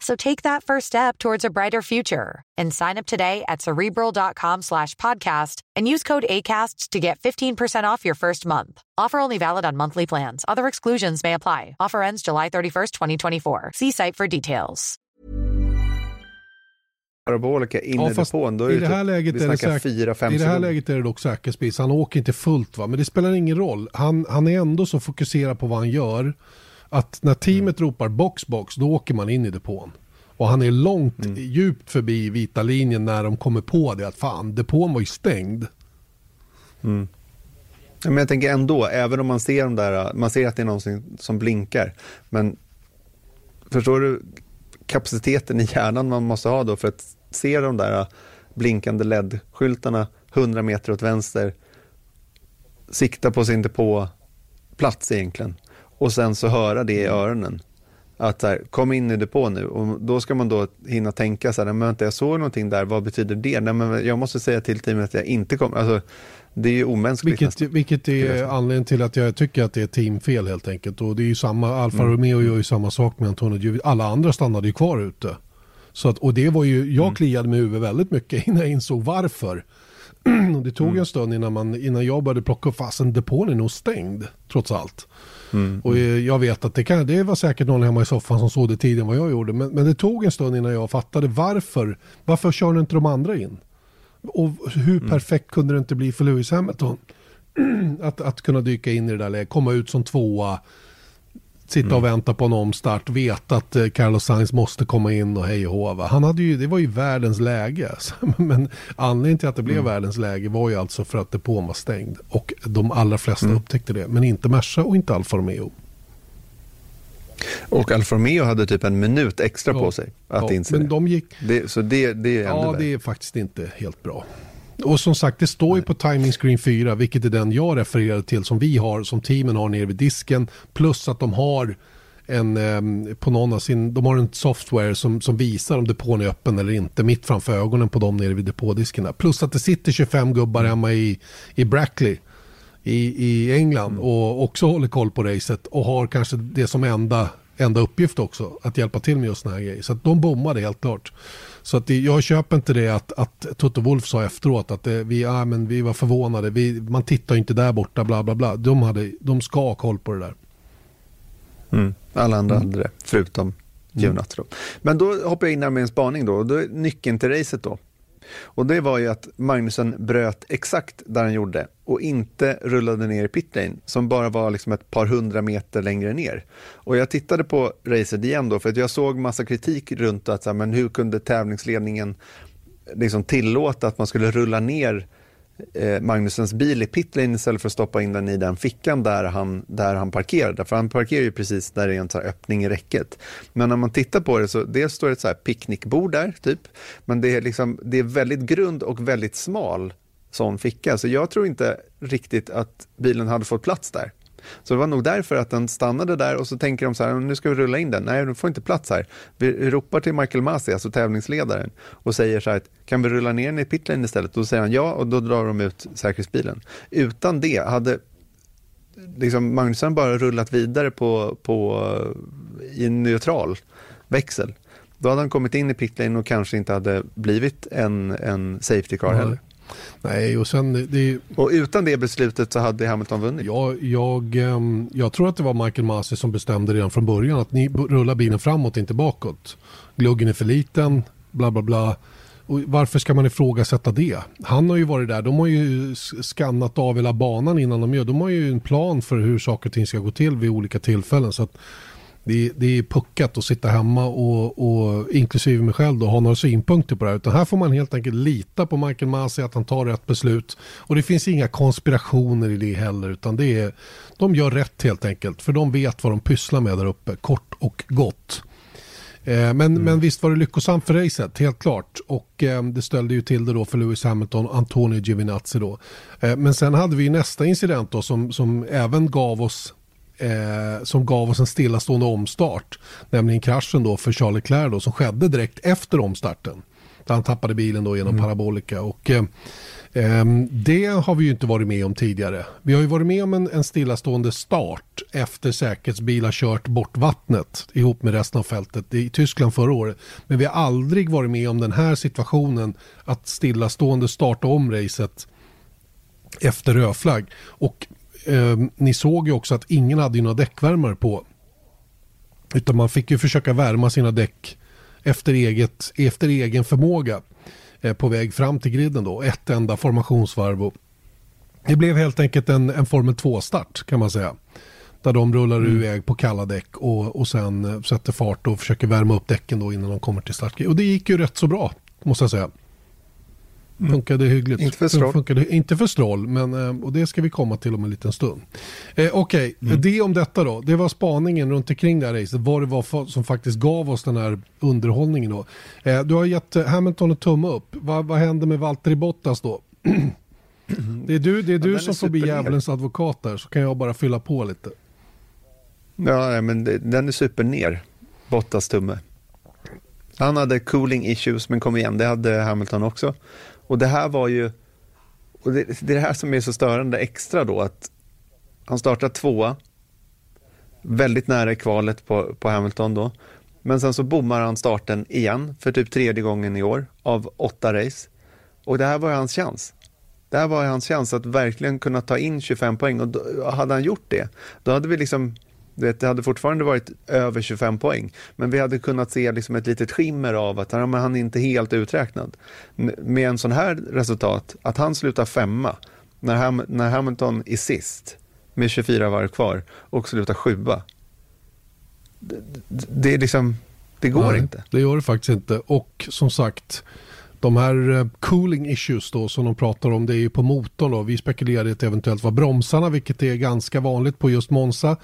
[SPEAKER 6] So take that first step towards a brighter future and sign up today at cerebral.com slash podcast and use code ACAST to get 15% off your first month. Offer only valid on monthly plans. Other exclusions may apply. Offer ends July 31st, 2024. See site for details.
[SPEAKER 4] parabolika in
[SPEAKER 3] Ja,
[SPEAKER 4] depån, då är
[SPEAKER 3] i
[SPEAKER 4] det,
[SPEAKER 3] det
[SPEAKER 4] typ,
[SPEAKER 3] här läget
[SPEAKER 4] vi
[SPEAKER 3] är det säkert-
[SPEAKER 4] 4-5
[SPEAKER 3] I det här
[SPEAKER 4] sekunder.
[SPEAKER 3] läget är det dock säkerhetsspris. Han åker inte fullt va, men det spelar ingen roll. Han, han är ändå så fokuserad på vad han gör att när teamet
[SPEAKER 4] Mm.
[SPEAKER 3] ropar box box då åker man in i depån. Och han är långt,
[SPEAKER 4] Mm.
[SPEAKER 3] djupt förbi vita linjen när de kommer på det att fan, depån var ju stängd.
[SPEAKER 4] Ja, Men jag tänker ändå, även om man ser de där, man ser att det är någonting som blinkar, men förstår du kapaciteten i hjärnan man måste ha då för att se de där blinkande LED-skyltarna 100 meter åt vänster, sikta på sin depåplats egentligen och sen så höra det i öronen. Att så här, kom in i depå nu och då ska man då hinna tänka så här, men vänta jag såg någonting där, vad betyder det? Nej, men jag måste säga till teamet att jag inte kommer, alltså det är ju omänskligt
[SPEAKER 3] Vilket, vilket är anledningen till att jag tycker att det är teamfel helt enkelt. Och det är ju samma, Alfa Romeo gör ju samma sak med Antonio. Alla andra stannade ju kvar ute. Så att, och det var ju, jag kliade mig huvudet väldigt mycket innan jag insåg varför. och det tog en stund innan, man, innan jag började plocka upp, fasen depån är nog stängd trots allt. Och eh, jag vet att det, kan, det var säkert någon hemma i soffan som såg det tidigare än vad jag gjorde. Men, men det tog en stund innan jag fattade varför. Varför kör inte de andra in? Och hur perfekt kunde det inte bli för Lewis Hamilton? att, att kunna dyka in i det där läget, komma ut som tvåa, sitta och vänta på en omstart, veta att eh, Carlos Sainz måste komma in och hej och hå. Han hade ju, det var ju världens läge. Men anledningen till att det blev världens läge var ju alltså för att depån var stängd. Och de allra flesta upptäckte det, men inte Merca och inte Alfa Romeo.
[SPEAKER 4] Och Alfa Romeo hade typ en minut extra
[SPEAKER 3] Ja.
[SPEAKER 4] på sig att
[SPEAKER 3] Ja,
[SPEAKER 4] inse
[SPEAKER 3] men
[SPEAKER 4] det.
[SPEAKER 3] de gick,
[SPEAKER 4] det. Så det, det är
[SPEAKER 3] Ja, det är faktiskt inte helt bra. Och som sagt, det står ju på timing screen 4, vilket är den jag refererade till som vi har, som teamen har nere vid disken. Plus att de har en, eh, på någon av sin, de har en software som, som visar om depån är öppen eller inte, mitt framför ögonen på dem nere vid depådisken. där. Plus att det sitter 25 gubbar hemma i, i Brackley i, i England och också håller koll på racet och har kanske det som enda, enda uppgift också, att hjälpa till med just sådana här grejer. Så att de bommade helt klart. Så att det, jag köper inte det att, att Toto Wolf sa efteråt att det, vi, ja, men vi var förvånade, vi, man tittar ju inte där borta, bla bla bla. De, hade, de ska ha koll på det där.
[SPEAKER 4] Mm. Alla andra hade det, förutom Jonas. Då. Men då hoppar jag in här med en spaning då. Och då är nyckeln till racet då. Och det var ju att Magnusen bröt exakt där han gjorde och inte rullade ner i pitlane som bara var liksom ett par hundra meter längre ner. Och jag tittade på racet igen då för att jag såg massa kritik runt att så här, men hur kunde tävlingsledningen liksom tillåta att man skulle rulla ner eh, Magnusens bil i pitlane istället för att stoppa in den i den fickan där han, där han parkerade. För han parkerar ju precis där det är en så här öppning i räcket. Men när man tittar på det så dels står det ett så här picknickbord där, typ. Men det är, liksom, det är väldigt grund och väldigt smal sån ficka. Så jag tror inte riktigt att bilen hade fått plats där. Så det var nog därför att den stannade där och så tänker de så här, nu ska vi rulla in den. Nej, den får inte plats här. Vi ropar till Michael Masi, alltså tävlingsledaren, och säger så här, kan vi rulla ner den i pitlane istället? Då säger han ja och då drar de ut säkerhetsbilen. Utan det hade liksom Magnusson bara rullat vidare på, på, i en neutral växel. Då hade han kommit in i pitlane och kanske inte hade blivit en, en safety car
[SPEAKER 3] Nej.
[SPEAKER 4] heller.
[SPEAKER 3] Nej, och sen det,
[SPEAKER 4] Och utan det beslutet så hade Hamilton vunnit.
[SPEAKER 3] Jag, jag, ehm, jag tror att det var Michael Masi som bestämde redan från början att ni rullar bilen framåt, inte bakåt. Gluggen är för liten, bla bla bla. Och varför ska man ifrågasätta det? Han har ju varit där, de har ju skannat av hela banan innan de gör. De har ju en plan för hur saker och ting ska gå till vid olika tillfällen. Så att det, det är puckat att sitta hemma och, och inklusive mig själv då, ha några synpunkter på det här. Utan här får man helt enkelt lita på Michael Masi att han tar rätt beslut. Och det finns inga konspirationer i det heller utan det är, de gör rätt helt enkelt. För de vet vad de pysslar med där uppe, kort och gott. Eh, Men, men visst var det lyckosamt för racet, helt klart. Och eh, det ställde ju till det då för Lewis Hamilton och Antonio Giovinazzi då. Eh, men sen hade vi nästa incident då som, som även gav oss eh, som gav oss en stillastående omstart. Nämligen kraschen då för Charles Leclerc då som skedde direkt efter omstarten. Där han tappade bilen då genom parabolika. Och, eh, ehm, det har vi ju inte varit med om tidigare. Vi har ju varit med om en, en stillastående start efter säkerhetsbil har kört bort vattnet ihop med resten av fältet i Tyskland förra året. Men vi har aldrig varit med om den här situationen att stillastående starta om racet efter rödflagg. Och eh, ni såg ju också att ingen hade ju några däckvärmare på. Utan man fick ju försöka värma sina däck efter, eget, efter egen förmåga eh, på väg fram till griden då. Ett enda formationsvarv. Och det blev helt enkelt en, en Formel 2-start kan man säga. Där de rullar iväg på kalla däck och, och sen eh, sätter fart och försöker värma upp däcken då innan de kommer till start. Och det gick ju rätt så bra måste jag säga. Funkade hyggligt.
[SPEAKER 4] Inte för Stroll.
[SPEAKER 3] Funkade, inte för Stroll, men, eh, och det ska vi komma till om en liten stund. Eh, Okej,
[SPEAKER 4] Mm.
[SPEAKER 3] det om detta då. Det var spaningen runt omkring det här racet. Vad det var som faktiskt gav oss den här underhållningen då. Eh, du har gett eh, Hamilton en tumme upp. Va, vad händer med Valtteri Bottas då? det är du, det är du
[SPEAKER 4] den
[SPEAKER 3] som
[SPEAKER 4] är
[SPEAKER 3] får bli djävulens advokat där, så kan jag bara fylla på lite.
[SPEAKER 4] Ja, nej, men det, den är super ner. Bottas tumme. Han hade cooling issues, men kom igen, det hade Hamilton också. Och det här var ju, och det, det är det här som är så störande extra då, att han startar tvåa, väldigt nära i kvalet på, på Hamilton då. Men sen så bommar han starten igen för typ tredje gången i år av åtta race. Och det här var ju hans chans. Det här var ju hans chans att verkligen kunna ta in 25 poäng och då, hade han gjort det, då hade vi liksom du vet, det hade fortfarande varit över 25 poäng, men vi hade kunnat se liksom ett litet skimmer av att han, han är inte helt uträknad. Med en sån här resultat, att han slutar femma, när, Ham när Hamilton är sist med 24 varv kvar och slutar sjua. Det, det, det är liksom, det går
[SPEAKER 3] Nej,
[SPEAKER 4] inte.
[SPEAKER 3] Det gör det faktiskt inte. Och som sagt, de här eh, cooling issues då som de pratar om, det är ju på motorn då. Vi spekulerade att det eventuellt var bromsarna, vilket är ganska vanligt på just Monza.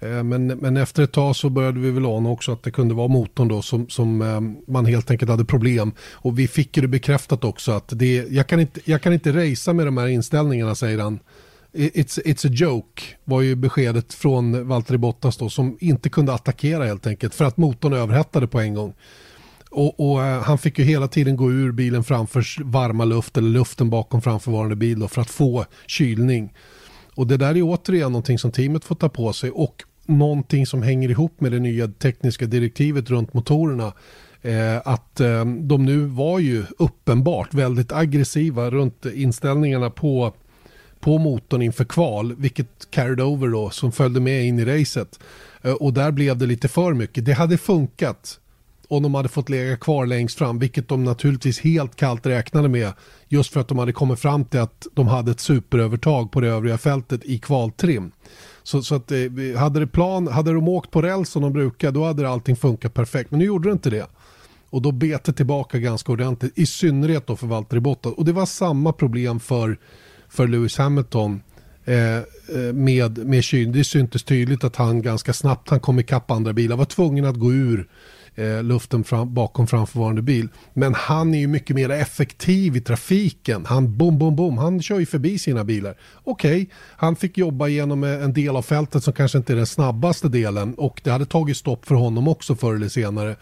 [SPEAKER 3] Eh, men, men efter ett tag så började vi väl ana också att det kunde vara motorn då som, som eh, man helt enkelt hade problem. Och vi fick ju det bekräftat också att det, jag, kan inte, jag kan inte racea med de här inställningarna säger han. It's, it's a joke var ju beskedet från Valtteri Bottas då som inte kunde attackera helt enkelt för att motorn överhettade på en gång. Och, och eh, han fick ju hela tiden gå ur bilen framför varma luft eller luften bakom framförvarande bil då, för att få kylning. Och det där är återigen någonting som teamet får ta på sig och någonting som hänger ihop med det nya tekniska direktivet runt motorerna. Eh, att eh, de nu var ju uppenbart väldigt aggressiva runt inställningarna på, på motorn inför kval, vilket carried over då, som följde med in i racet. Eh, och där blev det lite för mycket. Det hade funkat om de hade fått lägga kvar längst fram, vilket de naturligtvis helt kallt räknade med, just för att de hade kommit fram till att de hade ett superövertag på det övriga fältet i kvaltrim. Så, så att, eh, hade, det plan, hade de åkt på räls som de brukar, då hade allting funkat perfekt. Men nu gjorde det inte det. Och då bet det tillbaka ganska ordentligt, i synnerhet då för Valtteri Bottas. Och det var samma problem för, för Lewis Hamilton eh, eh med, med kylning. Det syntes tydligt att han ganska snabbt han kom ikapp andra bilar, var tvungen att gå ur eh, luften fram, bakom framförvarande bil. Men han är ju mycket mer effektiv i trafiken. Han bom, bom, bom, han kör ju förbi sina bilar. Okej, okay, han fick jobba genom eh, en del av fältet som kanske inte är den snabbaste delen och det hade tagit stopp för honom också förr eller senare.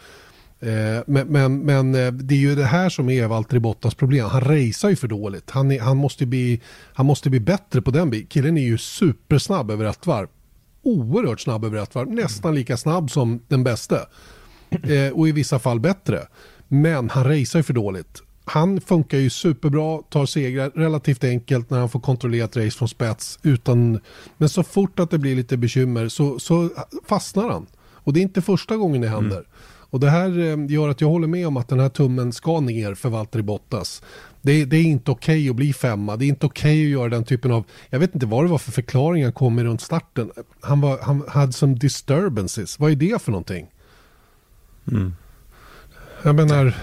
[SPEAKER 3] Eh, men, men, men, eh, det är ju det här som är Valtteri Bottas problem. Han racear ju för dåligt. Han, är, han, måste bli, han måste bli bättre på den bilen. Killen är ju supersnabb över ett varv. Oerhört snabb över ett varv. Nästan lika snabb som den bästa eh, och i vissa fall bättre. Men han racear ju för dåligt. Han funkar ju superbra, tar segrar relativt enkelt när han får kontrollera ett race från spets. Utan, men så fort att det blir lite bekymmer så, så fastnar han. Och det är inte första gången det händer. Mm. Och det här eh, gör att jag håller med om att den här tummen ska ner för Valtteri Bottas. Det, det är inte okej okay att bli femma. Det är inte okej okay att göra den typen av... Jag vet inte vad det var för förklaring han kom med runt starten. Han, var, han hade som disturbances. Vad är det för någonting? Mm. Jag menar,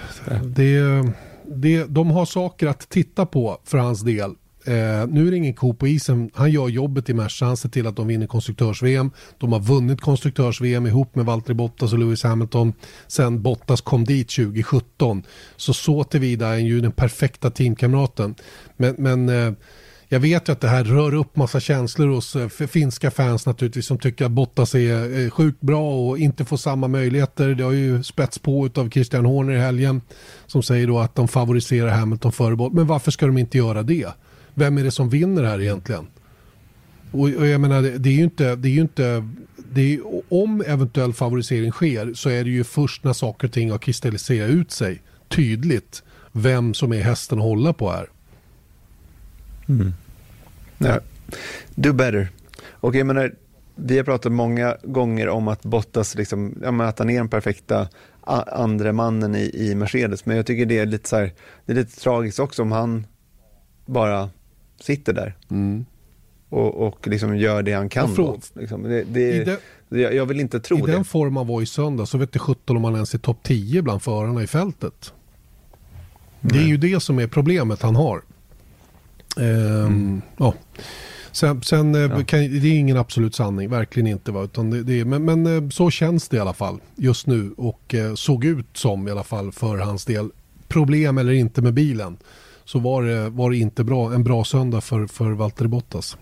[SPEAKER 3] det, det, de har saker att titta på för hans del. Eh, nu är det ingen ko på isen. Han gör jobbet i Merca. Han ser till att de vinner konstruktörs-VM. De har vunnit konstruktörs-VM ihop med Valtteri Bottas och Lewis Hamilton sen Bottas kom dit 2017. Så så tillvida är han ju den perfekta teamkamraten. Men, men eh, jag vet ju att det här rör upp massa känslor hos eh, finska fans naturligtvis som tycker att Bottas är eh, sjukt bra och inte får samma möjligheter. Det har ju spets på av Christian Horner i helgen som säger då att de favoriserar Hamilton före Bottas. Men varför ska de inte göra det? Vem är det som vinner här egentligen? Och, och jag menar, det, det, är ju inte, det är ju inte det är, om eventuell favorisering sker så är det ju först när saker och ting har kristalliserat ut sig tydligt vem som är hästen att hålla på här.
[SPEAKER 4] Mm. Ja. Do better. Och jag menar, vi har pratat många gånger om att Bottas, liksom, ja, att han är den perfekta andra mannen i, i Mercedes, men jag tycker det är lite, så här, det är lite tragiskt också om han bara sitter där. Mm. Och, och liksom gör det han kan. Då, liksom. det, det, det, jag vill inte tro
[SPEAKER 3] I
[SPEAKER 4] det.
[SPEAKER 3] den form han var i söndag så vet det 17 om han ens är topp 10 bland förarna i fältet. Det är ju det som är problemet han har. Ehm, mm. ja. Sen, sen eh, ja. kan, det är ingen absolut sanning, verkligen inte. Va? Utan det, det, men, men eh, så känns det i alla fall just nu och eh, såg ut som i alla fall för hans del. Problem eller inte med bilen så var det, var det inte bra, en bra söndag för, för Valtteri Bottas.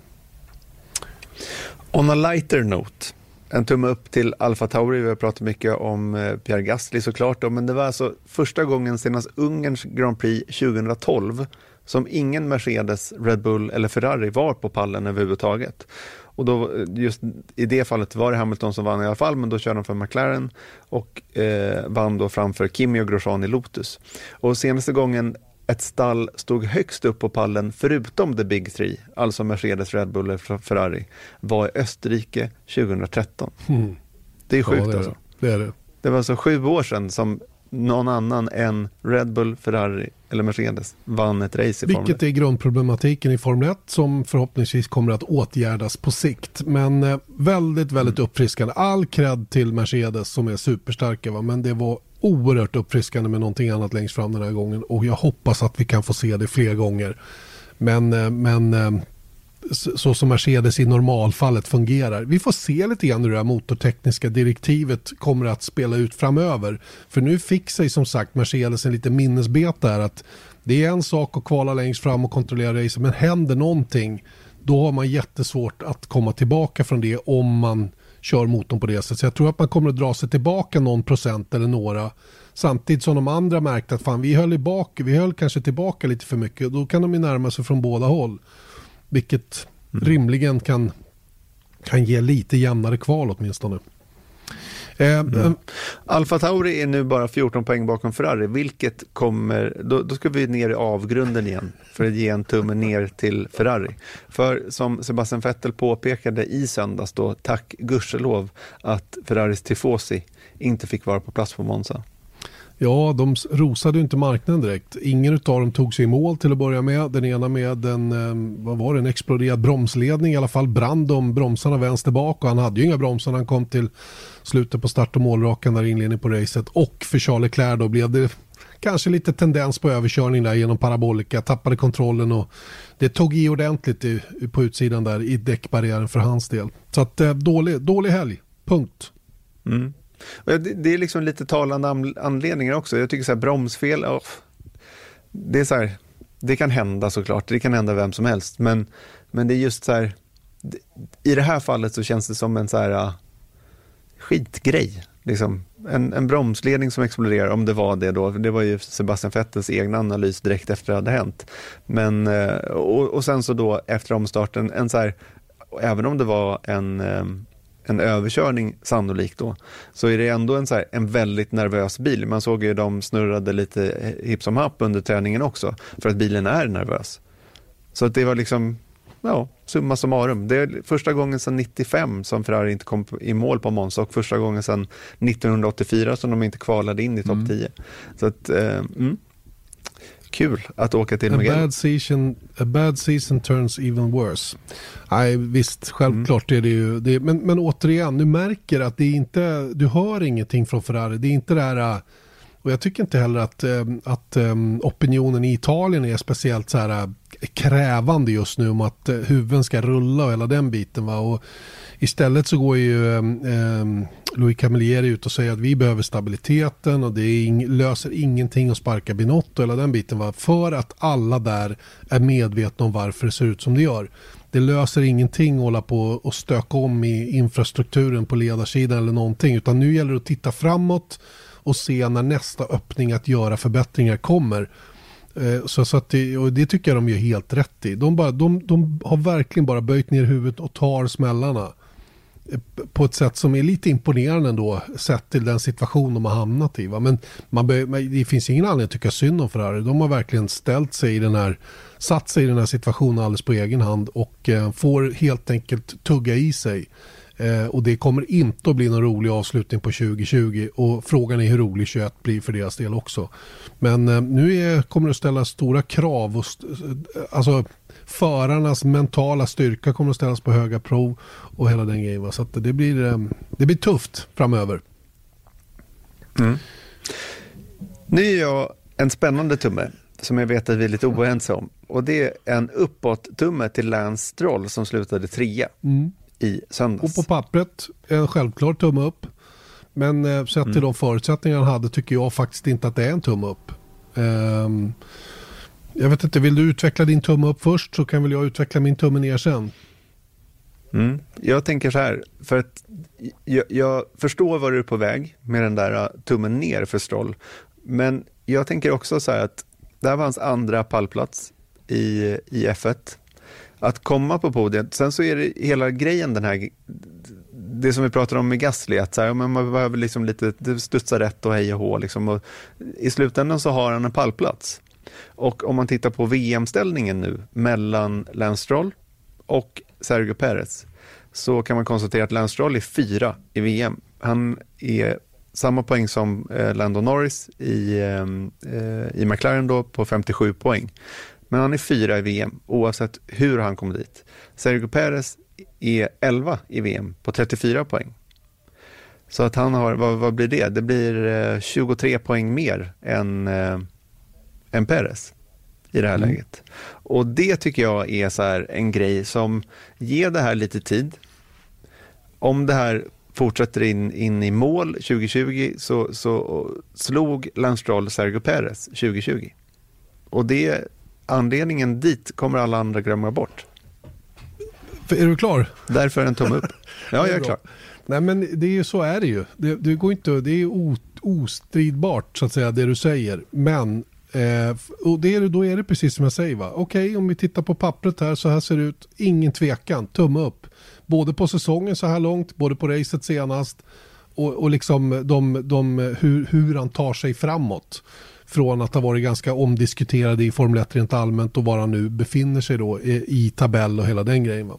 [SPEAKER 4] On a lighter note, en tumme upp till Alfa Tauri. Vi har pratat mycket om Pierre Gasly såklart, då, men det var alltså första gången senast Ungerns Grand Prix 2012 som ingen Mercedes, Red Bull eller Ferrari var på pallen överhuvudtaget. Och då, just i det fallet var det Hamilton som vann i alla fall, men då körde de för McLaren och eh, vann då framför Kimi och Grosjean i Lotus. Och senaste gången ett stall stod högst upp på pallen, förutom the big three, alltså Mercedes, Red Bull och Ferrari, var i Österrike 2013. Mm. Det är sjukt ja, det är
[SPEAKER 3] alltså. Det. det är det.
[SPEAKER 4] Det var alltså sju år sedan som någon annan än Red Bull, Ferrari eller Mercedes vann ett race i
[SPEAKER 3] Formel 1. Vilket är grundproblematiken i Formel 1 som förhoppningsvis kommer att åtgärdas på sikt. Men eh, väldigt, väldigt mm. uppfriskande. All cred till Mercedes som är superstarka. Va? Men det var oerhört uppfriskande med någonting annat längst fram den här gången. Och jag hoppas att vi kan få se det fler gånger. Men, eh, men eh, så som Mercedes i normalfallet fungerar. Vi får se lite grann hur det här motortekniska direktivet kommer att spela ut framöver. För nu fick sig som sagt Mercedes en liten minnesbeta här att det är en sak att kvala längst fram och kontrollera racet men händer någonting då har man jättesvårt att komma tillbaka från det om man kör motorn på det sättet. Så jag tror att man kommer att dra sig tillbaka någon procent eller några Samtidigt som de andra märkte att fan vi höll, i bak, vi höll kanske tillbaka lite för mycket. Då kan de ju närma sig från båda håll. Vilket mm. rimligen kan, kan ge lite jämnare kval åtminstone.
[SPEAKER 4] Eh, mm. Eh, Alfa Tauri är nu bara 14 poäng bakom Ferrari, vilket kommer, då, då, ska vi ner i avgrunden igen för att ge en tumme ner till Ferrari. För som Sebastian Vettel påpekade i söndags då, tack gudskelov att Ferraris tifosi inte fick vara på plats på Monza.
[SPEAKER 3] Ja, de rosade ju inte marknaden direkt. Ingen av dem tog sig i mål till att börja med. Den ena med en, ehm, vad var det, en exploderad bromsledning. I alla fall brann de bromsarna vänster bak och han hade ju inga bromsar när han kom till slutet på start och målrakan där inledningen på racet. Och för Charles Leclerc då blev det kanske lite tendens på överkörning där genom parabolika, tappade kontrollen och det tog i ordentligt i, på utsidan där i däckbarriären för hans del. Så att eh, dålig, dålig helg, punkt.
[SPEAKER 4] Mm. Det är liksom lite talande anledningar också. Jag tycker så här, bromsfel, oh, det är så här, det kan hända såklart, det kan hända vem som helst, men, men det är just så här, i det här fallet så känns det som en så här uh, skitgrej. Liksom. En, en bromsledning som exploderar, om det var det då, det var ju Sebastian Vettels egna analys direkt efter det hade hänt. Men, eh, och, och sen så då efter omstarten, en så här, även om det var en ehm, en överkörning sannolikt då, så är det ändå en, så här, en väldigt nervös bil. Man såg ju de snurrade lite hipp som happ under träningen också, för att bilen är nervös. Så att det var liksom, ja, summa summarum. Det är första gången sedan 95 som Ferrari inte kom i mål på Monza och första gången sedan 1984 som de inte kvalade in i topp 10. Mm. Så att, eh, mm kul att åka till
[SPEAKER 3] a bad, season, a bad season turns even worse. Nej, visst, självklart mm. är det ju det. Men, men återigen, du märker att det är inte, du hör ingenting från Ferrari. Det är inte det här, och jag tycker inte heller att, eh, att um, opinionen i Italien är speciellt så här eh, krävande just nu om att huvuden ska rulla och hela den biten. Va? Och istället så går ju um, Louis Camilleri ut och säger att vi behöver stabiliteten och det ing löser ingenting att sparka Binotto eller den biten. Va? För att alla där är medvetna om varför det ser ut som det gör. Det löser ingenting att hålla på och stöka om i infrastrukturen på ledarsidan eller någonting. Utan nu gäller det att titta framåt och se när nästa öppning att göra förbättringar kommer. Eh, så, så att det, och det tycker jag de gör helt rätt i. De, bara, de, de har verkligen bara böjt ner huvudet och tar smällarna på ett sätt som är lite imponerande ändå sett till den situation de har hamnat i. Va? Men man det finns ingen anledning att tycka synd om Ferrari. De har verkligen ställt sig i den här, satt sig i den här situationen alldeles på egen hand och eh, får helt enkelt tugga i sig. Eh, och det kommer inte att bli någon rolig avslutning på 2020 och frågan är hur rolig 21 blir för deras del också. Men eh, nu är, kommer det att ställa stora krav. Och st alltså, förarnas mentala styrka kommer att ställas på höga prov och hela den grejen. Så det, blir, eh, det blir tufft framöver.
[SPEAKER 4] Mm. Nu är jag en spännande tumme som jag vet att vi är lite oense om. Och det är en uppåt-tumme till Lance Stroll som slutade trea mm. i söndags.
[SPEAKER 3] Och på pappret en självklar tumme upp. Men eh, sett till mm. de förutsättningar han hade tycker jag faktiskt inte att det är en tumme upp. Um, jag vet inte, vill du utveckla din tumme upp först så kan väl jag utveckla min tumme ner sen.
[SPEAKER 4] Mm. Jag tänker så här, för att jag, jag, förstår var du är på väg med den där äh, tummen ner för Stroll. Men jag tänker också så här att det här var hans andra pallplats i, i F1. Att komma på podiet, sen så är det hela grejen den här, det som vi pratar om med Gasly, att så här, man behöver liksom lite studsa rätt och hej och hå. Liksom, och I slutändan så har han en pallplats. Och om man tittar på VM-ställningen nu mellan Lance Stroll och Sergio Perez så kan man konstatera att Lance Stroll är fyra i VM. Han är samma poäng som eh, Lando Norris i, eh, eh i McLaren då på 57 poäng. Men han är fyra i VM oavsett hur han kom dit. Sergio Perez är 11 i VM på 34 poäng. Så att han har, vad, vad blir det? Det blir eh, 23 poäng mer än, eh, än Perez i det här mm. läget. Och det tycker jag är så en grej som ger det här lite tid. Om det här fortsätter in, in i mål 2020 så, så slog Lance Stroll Sergio Perez 2020. Och det, anledningen dit kommer alla andra glömma bort.
[SPEAKER 3] Är du klar?
[SPEAKER 4] Därför en tumme upp. Ja, jag är klar.
[SPEAKER 3] Nej men det är ju så är det ju. Det, det går inte, det är ostridbart så att säga det du säger. Men eh, och det är, då är det precis som jag säger. Okej okay, om vi tittar på pappret här så här ser det ut. Ingen tvekan, tumme upp. Både på säsongen så här långt, både på racet senast och, och liksom de, de, hur, hur han tar sig framåt. Från att ha varit ganska omdiskuterad i Formel 1 rent allmänt och var han nu befinner sig då i, i tabell och hela den grejen. Va?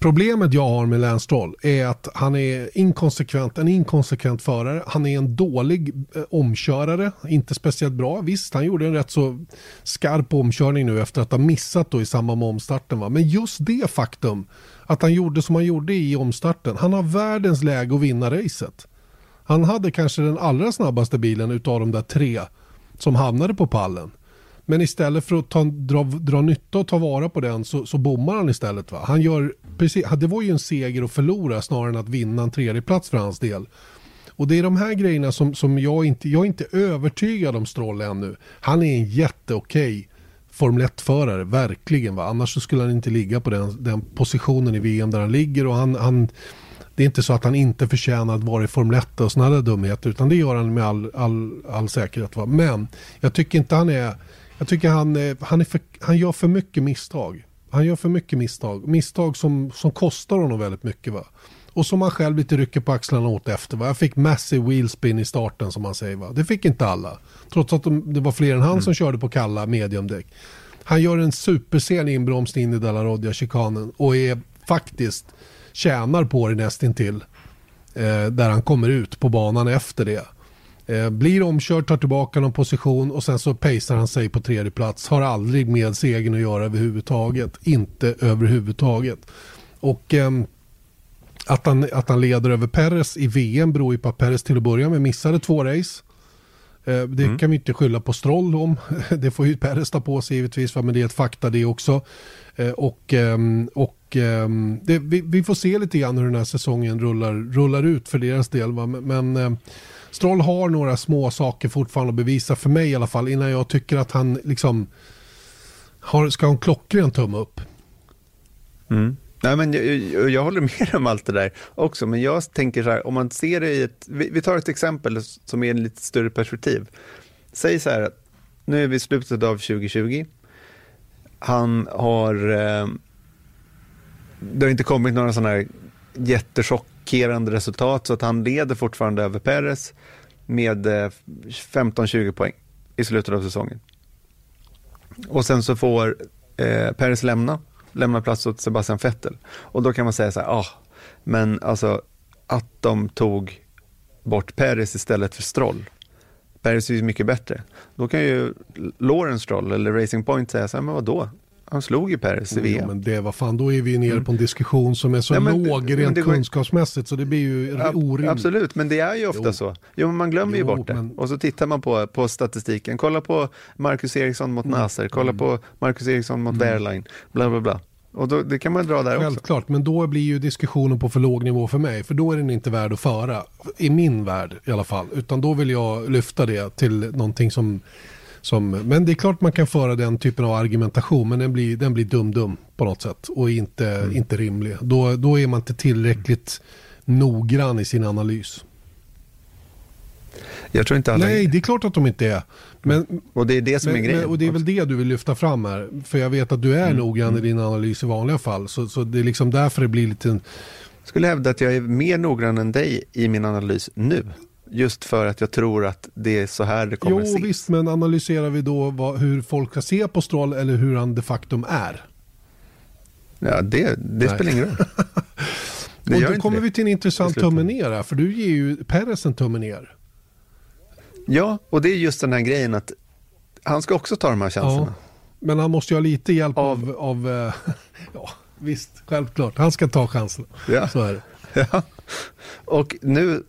[SPEAKER 3] Problemet jag har med Lance Stroll är att han är inkonsekvent, en inkonsekvent förare. Han är en dålig eh, omkörare, inte speciellt bra. Visst, han gjorde en rätt så skarp omkörning nu efter att ha missat då i samband med omstarten. Va? Men just det faktum att han gjorde som han gjorde i omstarten. Han har världens läge att vinna racet. Han hade kanske den allra snabbaste bilen utav de där tre som hamnade på pallen. Men istället för att ta, dra, dra nytta och ta vara på den så, så bommar han istället. Va? Han gör, precis, det var ju en seger att förlora snarare än att vinna en tredjeplats för hans del. Och det är de här grejerna som, som jag inte, jag är inte övertygad om Stroll ännu. Han är en jätteokej Formel 1-förare, verkligen. Va? Annars så skulle han inte ligga på den, den positionen i VM där han ligger. Och han, han, det är inte så att han inte förtjänar att vara i Formel 1 och sådana där dumheter. Utan det gör han med all, all, all säkerhet. Va? Men jag tycker inte han är jag tycker han, eh, han, är för, han gör för mycket misstag. Han gör för mycket misstag. Misstag som, som kostar honom väldigt mycket. Va? Och som han själv lite rycker på axlarna åt efter. Va? Jag fick massive wheelspin i starten som man säger. Va? Det fick inte alla. Trots att de, det var fler än han mm. som körde på kalla mediumdäck. Han gör en supersen inbromsning in i Dalarodja-chikanen och är faktiskt tjänar på det nästintill. Eh, där han kommer ut på banan efter det. Eh, blir omkörd, tar tillbaka någon position och sen så pacear han sig på tredje plats. Har aldrig med segern att göra överhuvudtaget. Inte överhuvudtaget. Och eh, att, han, att han leder över Perez i VM beror ju på att Perez till att börja med missade två race. Eh, det mm. kan vi inte skylla på Stroll om. Det får ju Perez ta på sig givetvis, men det är ett fakta det också. Eh, och, ehm, och ehm, det, vi, vi, får se lite grann hur den här säsongen rullar, rullar ut för deras del. Va? Men ehm, Stroll har några små saker fortfarande att bevisa för mig i alla fall innan jag tycker att han liksom har, ska ha en klockren tumme upp.
[SPEAKER 4] Mm. Nej, men jag, jag, håller med om allt det där också, men jag tänker så här, om man ser det i ett, vi, vi tar ett exempel som är en lite större perspektiv. Säg så här, nu är vi i slutet av 2020. Han har, eh, det har inte kommit några sådana här chockerande resultat så att han leder fortfarande över Perez med eh, 15-20 poäng i slutet av säsongen. Och sen så får eh, Perez lämna, lämna plats åt Sebastian Vettel. Och då kan man säga så här, ah, men alltså att de tog bort Perez istället för Stroll. Perez är ju mycket bättre. Då kan ju Lawrence Stroll eller Racing Point säga så här, men vadå? Han slog ju Perez i VM.
[SPEAKER 3] Men det var fan, då är vi nere mm. på en diskussion som är så ja, men, låg rent det, kunskapsmässigt så det blir ju orimligt.
[SPEAKER 4] Absolut, men det är ju ofta jo. så. Jo, men man glömmer jo, ju bort det. Men... Och så tittar man på, på statistiken. Kolla på Marcus Eriksson mot mm. Nasser, kolla mm. på Marcus Eriksson mot mm. Wehrlein, bla bla bla. Och då, det kan man dra där
[SPEAKER 3] Självklart, också. Självklart, men då blir ju diskussionen på för låg nivå för mig. För då är den inte värd att föra. I min värld i alla fall. Utan då vill jag lyfta det till någonting som som, men det är klart man kan föra den typen av argumentation men den blir, den blir dum-dum på något sätt och inte, mm. inte rimlig. Då, då är man inte tillräckligt noggrann i sin analys.
[SPEAKER 4] Jag tror inte alla
[SPEAKER 3] Nej, det är klart att de inte är. Men,
[SPEAKER 4] och det är det som
[SPEAKER 3] men,
[SPEAKER 4] är grejen.
[SPEAKER 3] och det är väl det du vill lyfta fram här. För jag vet att du är mm. noggrann i mm. din analys i vanliga fall. Så, så det är liksom därför det blir lite... Jag
[SPEAKER 4] skulle hävda att jag är mer noggrann än dig i min analys nu. Just för att jag tror att det är så här det kommer
[SPEAKER 3] jo,
[SPEAKER 4] se.
[SPEAKER 3] Jo visst, men analyserar vi då vad, hur folk ska se på Stroll eller hur han de facto är?
[SPEAKER 4] Ja, det, det spelar ingen roll. Det
[SPEAKER 3] och då kommer
[SPEAKER 4] det.
[SPEAKER 3] vi till en intressant tumme ner här, för du ger ju Perez en tumme ner.
[SPEAKER 4] Ja, och det är just den här grejen att han ska också ta de här chanserna.
[SPEAKER 3] Men han måste ju ha lite hjälp av,
[SPEAKER 4] Av-
[SPEAKER 3] av eh, ja visst, självklart. Han ska ta chansen.
[SPEAKER 4] Ja.
[SPEAKER 3] Så är det.
[SPEAKER 4] Ja. Och nu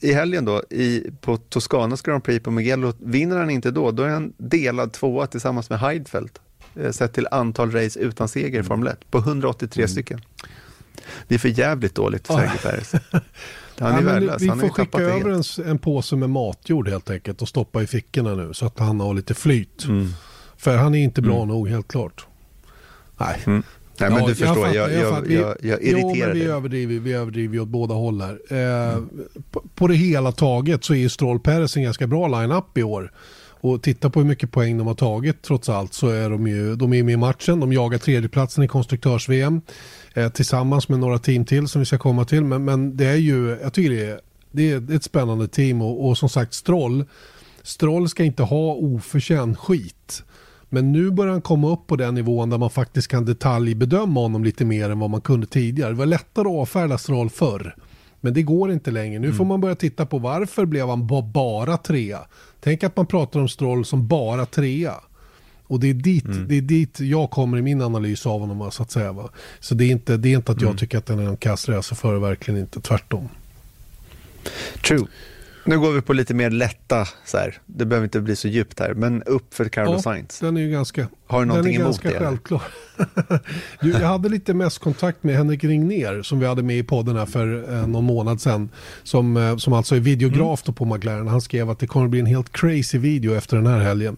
[SPEAKER 4] i helgen då, i, på Toscanas Grand Prix på Mugello, vinner han inte då, då är han delad tvåa tillsammans med Heidfeld, eh, sett till antal race utan seger i Formel 1, på 183 stycken. Det är för jävligt dåligt för Sergio Perez. Han är
[SPEAKER 3] Ja,
[SPEAKER 4] värdelös,
[SPEAKER 3] vi
[SPEAKER 4] han
[SPEAKER 3] får skicka över en, en påse med matjord helt enkelt och stoppa i fickorna nu så att han har lite flyt.
[SPEAKER 4] Mm.
[SPEAKER 3] För han är inte bra nog helt klart. Nej.
[SPEAKER 4] Mm. Nej, men
[SPEAKER 3] Ja,
[SPEAKER 4] du förstår, jag, jag,
[SPEAKER 3] fattar.
[SPEAKER 4] jag,
[SPEAKER 3] Vi-
[SPEAKER 4] jag,
[SPEAKER 3] Jo, men
[SPEAKER 4] irriterar
[SPEAKER 3] vi
[SPEAKER 4] dig.
[SPEAKER 3] överdriver, vi överdriver åt båda håll här. Eh, på, på det hela taget så är ju Stroll Perez en ganska bra line-up i år. Och titta på hur mycket poäng de har tagit trots allt så är de ju de är med i matchen. De jagar tredjeplatsen i konstruktörs-VM eh, tillsammans med några team till som vi ska komma till. Men, men det är ju, jag tycker det är, det är ett spännande team och, och som sagt Stroll, Stroll ska inte ha oförtjänt skit. Men nu börjar han komma upp på den nivån där man faktiskt kan detaljbedöma honom lite mer än vad man kunde tidigare. Det var lättare att avfärda Stroll förr. Men det går inte längre. Nu får man börja titta på varför blev han ba- bara trea. Tänk att man pratar om Stroll som bara trea. Och det är, dit, det är dit jag kommer i min analys av honom så att säga. Va? Så det är, inte, det är inte att jag tycker att den är en kass racerförare, verkligen inte. Tvärtom.
[SPEAKER 4] True. Nu går vi på lite mer lätta, så här. det behöver inte bli så djupt här, men upp för Carlos Sainz.
[SPEAKER 3] Den är ju ganska,
[SPEAKER 4] Har du
[SPEAKER 3] den
[SPEAKER 4] någonting
[SPEAKER 3] är
[SPEAKER 4] emot
[SPEAKER 3] ganska
[SPEAKER 4] det, eller?
[SPEAKER 3] självklar. du, jag hade lite mest kontakt med Henrik Ringner som vi hade med i podden här för eh, någon månad sedan. Som, eh, som alltså är videograf då på McLaren. Han skrev att det kommer bli en helt crazy video efter den här helgen.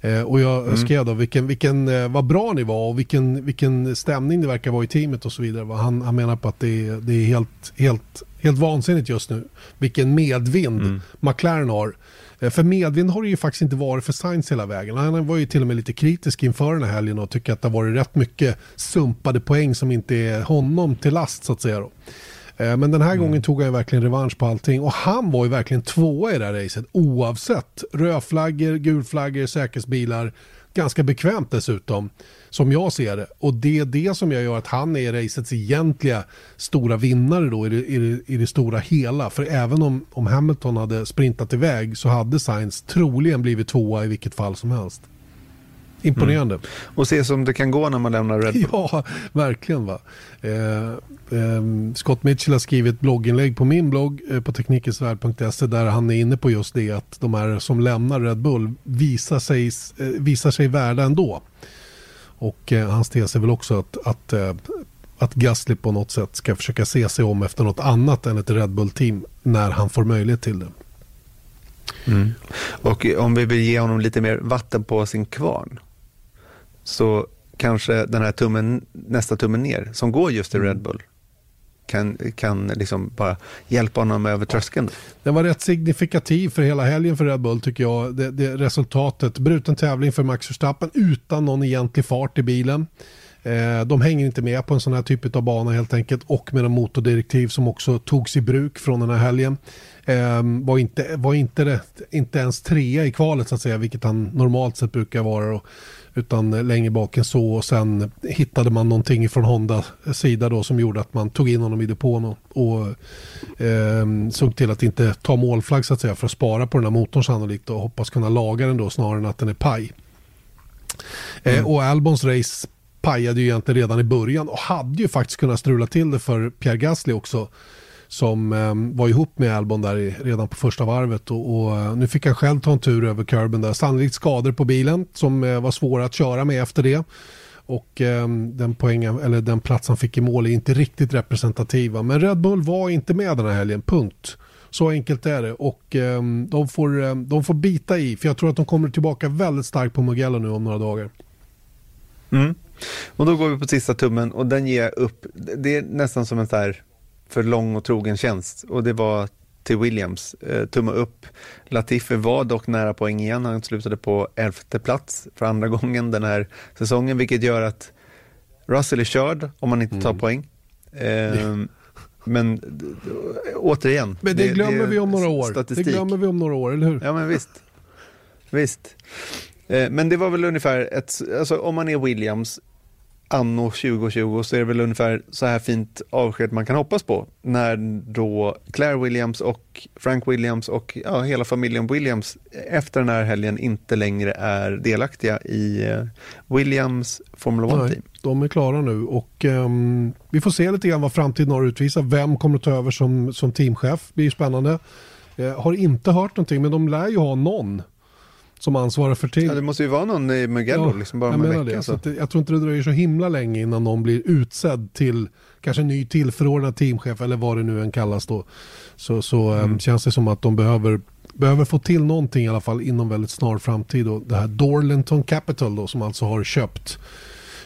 [SPEAKER 3] Eh, och jag
[SPEAKER 4] Mm.
[SPEAKER 3] skrev då vilken, vilken, eh, vad bra ni var och vilken, vilken stämning det verkar vara i teamet och så vidare. Han, han menar på att det är, det är helt, helt, helt vansinnigt just nu. Vilken medvind
[SPEAKER 4] Mm.
[SPEAKER 3] McLaren har. Eh, För medvind har det ju faktiskt inte varit för Sainz hela vägen. Han var ju till och med lite kritisk inför den här helgen och tycker att det har varit rätt mycket sumpade poäng som inte är honom till last så att säga. Då. Eh, Men den här gången tog han verkligen revansch på allting och han var ju verkligen tvåa i det här racet oavsett rödflaggor, gulflaggor, säkerhetsbilar. Ganska bekvämt dessutom, som jag ser det. Och det är det som jag gör att han är racets egentliga stora vinnare då i det, i det, i det stora hela. För även om, om Hamilton hade sprintat iväg så hade Sainz troligen blivit tvåa i vilket fall som helst. Imponerande.
[SPEAKER 4] Och se som det kan gå när man lämnar Red Bull.
[SPEAKER 3] Ja, verkligen. va. Eh, ehm, Scott Mitchell har skrivit blogginlägg på min blogg eh, på teknikensvärld.se där han är inne på just det att de här som lämnar Red Bull visar sig, eh, visar sig värda ändå. Och eh, hans tes är väl också att, att, eh, att Gasly på något sätt ska försöka se sig om efter något annat än ett Red Bull-team när han får möjlighet till det.
[SPEAKER 4] Och om vi vill ge honom lite mer vatten på sin kvarn så kanske den här tummen, nästa tummen ner som går just till Red Bull kan, kan liksom bara hjälpa honom över tröskeln.
[SPEAKER 3] Den var rätt signifikativ för hela helgen för Red Bull tycker jag. Det, det resultatet, bruten tävling för Max Verstappen utan någon egentlig fart i bilen. Eh, de hänger inte med på en sån här typ av bana helt enkelt och med de motordirektiv som också togs i bruk från den här helgen. Eh, var inte, var inte, det, inte ens trea i kvalet så att säga, vilket han normalt sett brukar vara. Då, utan längre bak än så och sen hittade man någonting från Honda sida då som gjorde att man tog in honom i depån och, och eh, såg till att inte ta målflagg så att säga för att spara på den här motorn sannolikt och hoppas kunna laga den då snarare än att den är paj. Eh, och Albons race pajade ju egentligen redan i början och hade ju faktiskt kunnat strula till det för Pierre Gasly också som eh, var ihop med Albon där i, redan på första varvet och, och eh, nu fick han själv ta en tur över kurben där. Sannolikt skador på bilen som eh, var svåra att köra med efter det. Och eh, den, poängen, eller den plats han fick i mål är inte riktigt representativa. Men Red Bull var inte med den här helgen, punkt. Så enkelt är det och eh, de, får, eh, de får bita i för jag tror att de kommer tillbaka väldigt starkt på Mugello nu om några dagar.
[SPEAKER 4] Mm. Och då går vi på sista tummen och den ger jag upp. Det är nästan som en så här för lång och trogen tjänst och det var till Williams. Eh, tumme upp. Latifi var dock nära poäng igen. Han slutade på elfte plats för andra gången den här säsongen, vilket gör att Russell är körd om man inte tar poäng. Eh, men återigen.
[SPEAKER 3] Men det, glömmer vi om några år.
[SPEAKER 4] Statistik.
[SPEAKER 3] Det glömmer vi om några år, eller hur?
[SPEAKER 4] Ja, men visst. Visst. Eh, Men det var väl ungefär ett, alltså om man är Williams, anno 2020 så är det väl ungefär så här fint avsked man kan hoppas på. När då Claire Williams och Frank Williams och ja, hela familjen Williams efter den här helgen inte längre är delaktiga i eh, Williams Formula 1-team.
[SPEAKER 3] De är klara nu och um, vi får se lite grann vad framtiden har att utvisa. Vem kommer att ta över som, som teamchef? Det blir spännande. Eh, har inte hört någonting men de lär ju ha någon som ansvarar för team.
[SPEAKER 4] Ja, det måste ju vara någon i Mugello, ja, liksom bara
[SPEAKER 3] jag menar vecka, det. Så. Så jag tror inte det dröjer så himla länge innan någon blir utsedd till kanske ny tillförordnad teamchef eller vad det nu än kallas då. Så, så mm. um, känns det som att de behöver behöver få till någonting i alla fall inom väldigt snar framtid. Och det här Dorlenton Capital då som alltså har köpt,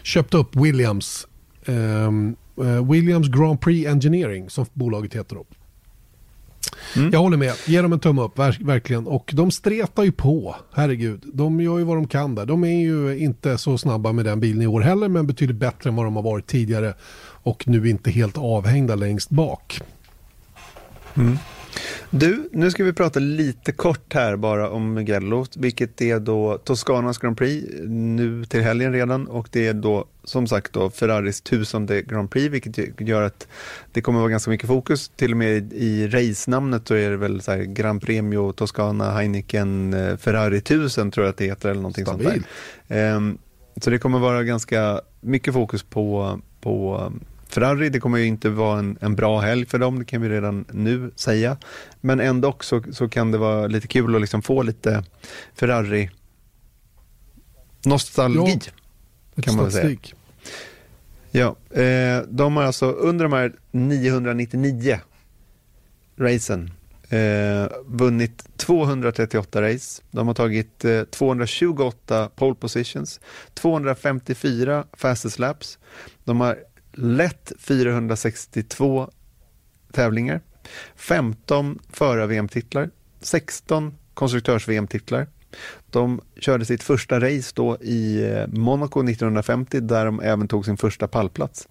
[SPEAKER 3] köpt upp Williams. Um, uh, Williams Grand Prix Engineering som bolaget heter då. Mm. Jag håller med, ge dem en tumme upp, verk, verkligen. Och de stretar ju på, herregud. De gör ju vad de kan där. De är ju inte så snabba med den bilen i år heller, men betydligt bättre än vad de har varit tidigare. Och nu inte helt avhängda längst bak.
[SPEAKER 4] Mm. Du, nu ska vi prata lite kort här bara om Mugello, vilket är då Toscanas Grand Prix nu till helgen redan och det är då som sagt då Ferraris tusende Grand Prix, vilket gör att det kommer vara ganska mycket fokus. Till och med i race-namnet så är det väl så Grand Premio Toscana Heineken eh, Ferrari 1000 tror jag att det heter eller någonting Stabil. sånt där. Um, så det kommer vara ganska mycket fokus på, på Ferrari, det kommer ju inte vara en, en, bra helg för dem, det kan vi redan nu säga. Men ändå så, så kan det vara lite kul att liksom få lite Ferrari-nostalgi. Ja, kan man statistik. säga. Ja, eh, de har alltså under de här 999 racen eh, vunnit 238 race. De har tagit eh, 228 pole positions, 254 fastest laps. De har lätt 462 tävlingar, 15 förar-VM-titlar, 16 konstruktörs-VM-titlar. De körde sitt första race då i eh, Monaco 1950 där de även tog sin första pallplats.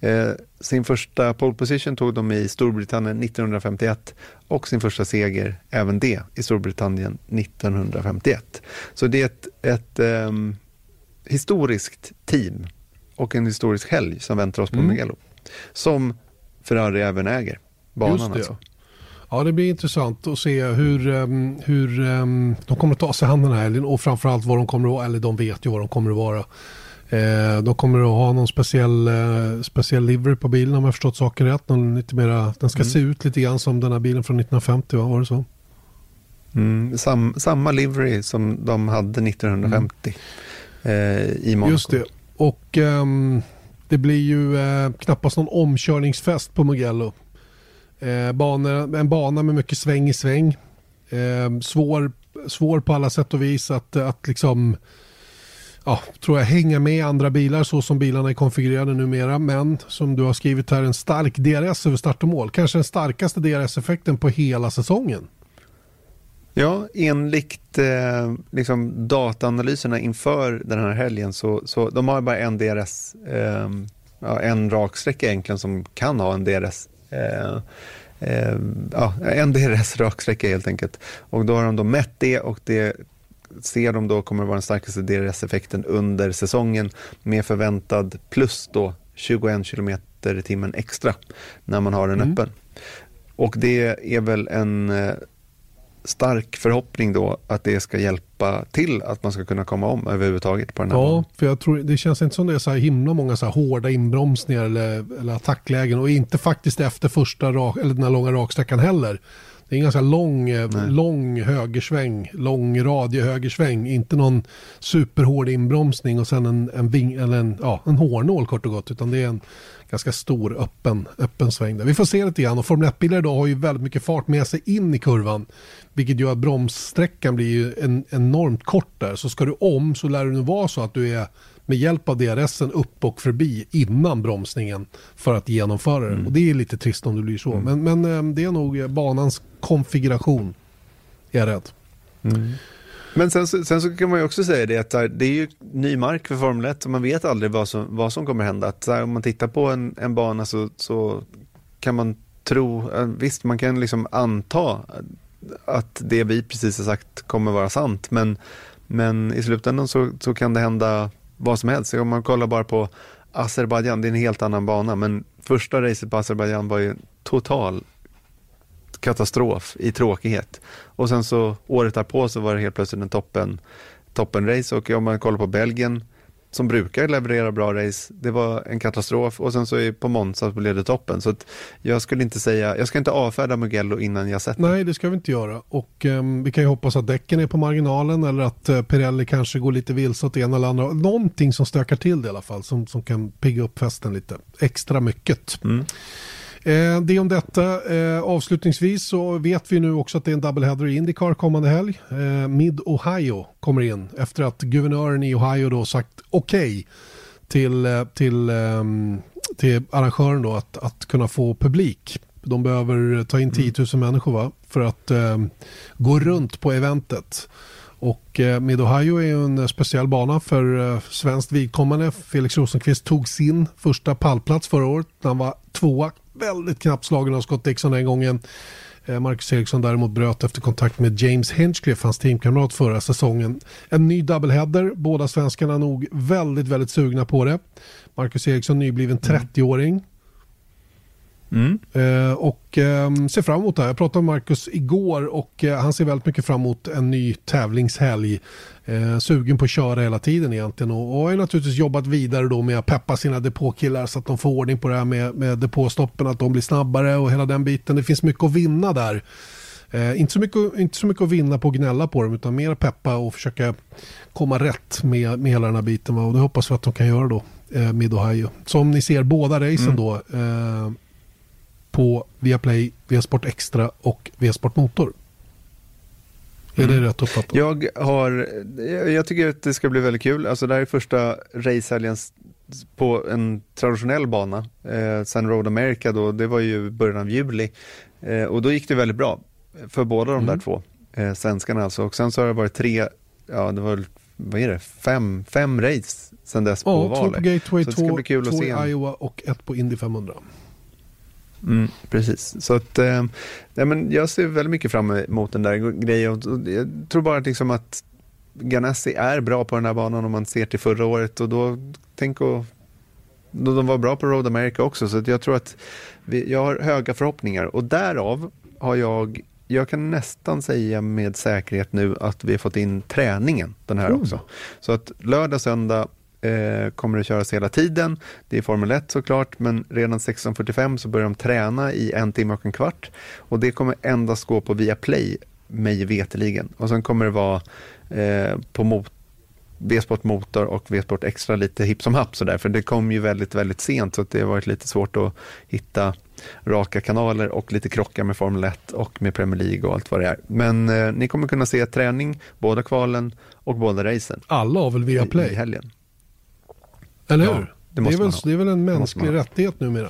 [SPEAKER 4] Eh, sin första pole position tog de i Storbritannien 1951 och sin första seger, även det, i Storbritannien 1951. Så det är ett, ett eh, historiskt team och en historisk helg som väntar oss på mm. Mugello. Som Ferrari även äger, banan Just det, alltså.
[SPEAKER 3] Ja, det blir intressant att se hur, um, hur um, de kommer att ta sig an den här helgen och framförallt vad de kommer att vara, eller de vet ju vad de kommer att vara. Eh, de kommer att ha någon speciell, eh, speciell livery på bilen om jag förstått saken rätt. Någon lite mera, den ska mm. se ut lite grann som den här bilen från 1950, va? var det så?
[SPEAKER 4] Mm, sam, samma livery som de hade 1950 mm. eh, i Monaco.
[SPEAKER 3] Just det. Och um, det blir ju eh, knappast någon omkörningsfest på Mugello. Eh, banor, en bana med mycket sväng i sväng. Eh, svår, svår på alla sätt och vis att, att liksom ja, tror jag hänga med andra bilar så som bilarna är konfigurerade numera. Men som du har skrivit här en stark DRS över start och mål. Kanske den starkaste DRS-effekten på hela säsongen.
[SPEAKER 4] Ja, enligt eh, liksom dataanalyserna inför den här helgen så, så de har bara en DRS, eh, ja, en raksträcka egentligen som kan ha en DRS. Eh, eh, ja, en DRS raksträcka helt enkelt. Och då har de då mätt det och det ser de då kommer att vara den starkaste DRS-effekten under säsongen med förväntad plus då 21 km i timmen extra när man har den mm. öppen. Och det är väl en eh, stark förhoppning då att det ska hjälpa till att man ska kunna komma om överhuvudtaget på den här
[SPEAKER 3] Ja, banan. för jag tror det känns inte som det är så här himla många så här hårda inbromsningar eller, eller attacklägen och inte faktiskt efter första rak, eller den här långa raksträckan heller. Det är en ganska lång, eh, lång högersväng, lång radie inte någon superhård inbromsning och sen en, en, ving, eller en, ja, en hårnål kort och gott, utan det är en ganska stor öppen, öppen sväng där. Vi får se lite grann och Formel 1-bilar idag har ju väldigt mycket fart med sig in i kurvan. Vilket gör att bromssträckan blir ju en, enormt kort där. Så ska du om så lär det nu vara så att du är med hjälp av DRSen upp och förbi innan bromsningen för att genomföra det. Mm. Och det är lite trist om det blir så. Mm. Men, men ehm, det är nog banans konfiguration, är jag rädd.
[SPEAKER 4] Mm. Men sen, sen, så kan man ju också säga det att det är ju ny mark för Formel 1 och man vet aldrig vad som, vad som kommer hända. Att om man tittar på en, en bana så, så kan man tro, visst man kan liksom anta att det vi precis har sagt kommer vara sant men, men i slutändan så, så kan det hända vad som helst. Om man kollar bara på Azerbajdzjan, det är en helt annan bana, men första racet på Azerbajdzjan var ju total katastrof i tråkighet. Och sen så året därpå så var det helt plötsligt en toppen, toppenrace och om man kollar på Belgien som brukar leverera bra race, det var en katastrof och sen så på Monza blev det toppen. Så jag skulle inte säga, jag ska inte avfärda Mugello innan jag sett
[SPEAKER 3] det. Nej, det ska vi inte göra. Och um, vi kan ju hoppas att däcken är på marginalen eller att uh, Pirelli kanske går lite vilse åt ena eller andra. Någonting som stökar till det i alla fall, som, som kan pigga upp festen lite extra mycket. Mm. Eh, det om detta. Eh, avslutningsvis så vet vi nu också att det är en doubleheader i Indycar kommande helg. Eh, Mid Ohio kommer in efter att guvernören i Ohio då sagt okej okay till, eh, till, ehm, till arrangören då att, att kunna få publik. De behöver ta in 10 000 mm. människor va? för att ehm, gå runt på eventet. Och eh, Mid Ohio är ju en speciell bana för eh, svenskt vidkommande. Felix Rosenqvist tog sin första pallplats förra året när han var tvåa väldigt knappt slagen av Scott Dixon den gången. Eh, Marcus Eriksson däremot bröt efter kontakt med James Hinchcliffe, hans teamkamrat förra säsongen. En ny doubleheader, båda svenskarna nog väldigt, väldigt sugna på det. Marcus Eriksson nybliven 30-åring. Mm. Eh, och eh, ser fram emot det här. Jag pratade med Marcus igår och eh, han ser väldigt mycket fram emot en ny tävlingshelg. Eh, sugen på att köra hela tiden egentligen och, och har naturligtvis jobbat vidare då med att peppa sina depåkillar så att de får ordning på det här med, med depåstoppen, att de blir snabbare och hela den biten. Det finns mycket att vinna där. Eh, inte, så mycket, inte så mycket att vinna på att gnälla på dem utan mer peppa och försöka komma rätt med, med hela den här biten. Och det hoppas vi att de kan göra då, eh, Mid Ohio. Som ni ser båda racen mm. då eh, på Viaplay, Viasport Extra och Viasport Motor. Är det mm. rätt uppfattat?
[SPEAKER 4] Jag, har, jag tycker att det ska bli väldigt kul. Alltså det här är första racehelgen på en traditionell bana. Eh, sen Road America då, det var ju början av juli. Eh, och då gick det väldigt bra för båda de mm. där två eh, svenskarna alltså. Och sen så har det varit tre, ja det var vad är det, fem, fem race sen dess på
[SPEAKER 3] ja,
[SPEAKER 4] ovaler.
[SPEAKER 3] Två på Gateway, två, två i Iowa och ett på Indy 500.
[SPEAKER 4] Mm, precis, så att eh, ja, men jag ser väldigt mycket fram emot den där grejen. Jag tror bara att, liksom att Ganassi är bra på den här banan om man ser till förra året och då tänk och då de var bra på Road America också så att jag tror att vi, jag har höga förhoppningar och därav har jag jag kan nästan säga med säkerhet nu att vi har fått in träningen den här mm. också. Så att lördag, söndag eh, kommer det köras hela tiden. Det är Formel 1 såklart, men redan 16.45 så börjar de träna i en timme och en kvart. Och det kommer endast gå på Viaplay, mig veteligen. Och sen kommer det vara eh, på mot V-sport motor och V-sport extra lite hipp som happ sådär, för det kom ju väldigt, väldigt sent så det har varit lite svårt att hitta raka kanaler och lite krockar med Formel 1 och med Premier League och allt vad det är. Men eh, ni kommer kunna se träning, båda kvalen och båda racen.
[SPEAKER 3] Alla har väl via Play?
[SPEAKER 4] I, i helgen.
[SPEAKER 3] Eller hur? Ja, det, det, är väl, det är väl en mänsklig rättighet numera.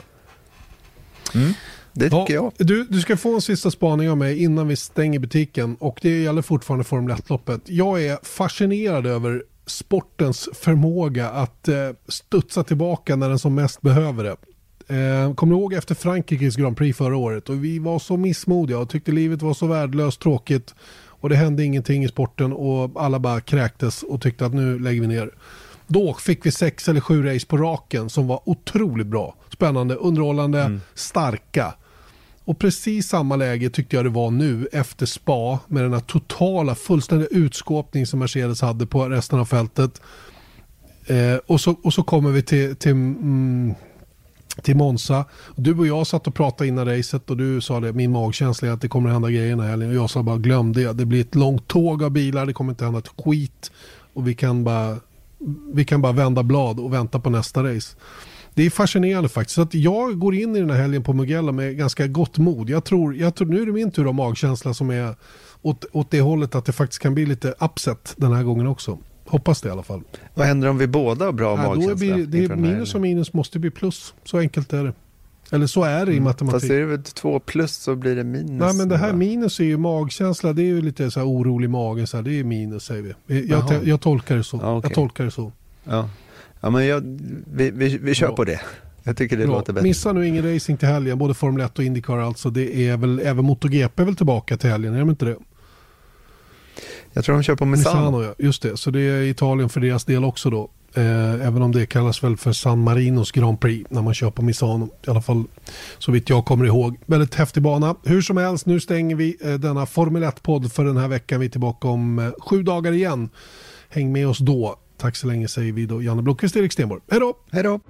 [SPEAKER 4] Mm. Det tycker ja,
[SPEAKER 3] jag. Du, du ska få en sista spaning av mig innan vi stänger butiken och det gäller fortfarande Formel 1-loppet. Jag är fascinerad över sportens förmåga att eh, studsa tillbaka när den som mest behöver det. Eh, kommer du ihåg efter Frankrikes Grand Prix förra året och vi var så missmodiga och tyckte livet var så värdelöst tråkigt och det hände ingenting i sporten och alla bara kräktes och tyckte att nu lägger vi ner. Då fick vi sex eller sju race på raken som var otroligt bra. Spännande, underhållande, mm. starka. Och precis samma läge tyckte jag det var nu efter spa med den här totala fullständiga utskåpning som Mercedes hade på resten av fältet. Eh, och, så, och så kommer vi till, till, mm, till Monza. Du och jag satt och pratade innan racet och du sa det, min magkänsla är att det kommer att hända grejer den här helgen. Och jag sa bara glöm det, det blir ett långt tåg av bilar, det kommer inte hända ett skit. Och vi kan bara vi kan bara vända blad och vänta på nästa race. Det är fascinerande faktiskt. Så att jag går in i den här helgen på Mugello med ganska gott mod. Jag tror, jag tror, nu är det min tur ha magkänsla som är åt, åt det hållet att det faktiskt kan bli lite upset den här gången också. Hoppas det i alla fall.
[SPEAKER 4] Vad händer om vi båda har bra ja, magkänsla?
[SPEAKER 3] Blir, det är minus och minus måste bli plus. Så enkelt är det. Eller så är det i mm. matematik.
[SPEAKER 4] Fast är det väl två plus så blir det minus.
[SPEAKER 3] Nej men det här minus är ju magkänsla. Det är ju lite så här orolig mage. Så här, det är minus säger vi. Jag, jag, jag tolkar det så. Ah, okay. Jag tolkar det så.
[SPEAKER 4] Ja, ja men jag, vi, vi, vi kör Bra. på det. Jag tycker det Bra. låter bättre.
[SPEAKER 3] Missa nu ingen racing till helgen. Både Formel 1 och Indycar alltså. Det är väl, även MotoGP är väl tillbaka till helgen. Är de inte det?
[SPEAKER 4] Jag tror de kör på Misano.
[SPEAKER 3] Misano ja. Just det. Så det är Italien för deras del också då. Eh, även om det kallas väl för San Marinos Grand Prix när man kör på Misano. I alla fall så vitt jag kommer ihåg. Väldigt häftig bana. Hur som helst, nu stänger vi eh, denna Formel 1-podd för den här veckan. Vi är tillbaka om eh, sju dagar igen. Häng med oss då. Tack så länge säger vi då Janne Blomqvist och Erik Stenborg. Hej då!
[SPEAKER 4] Hej då!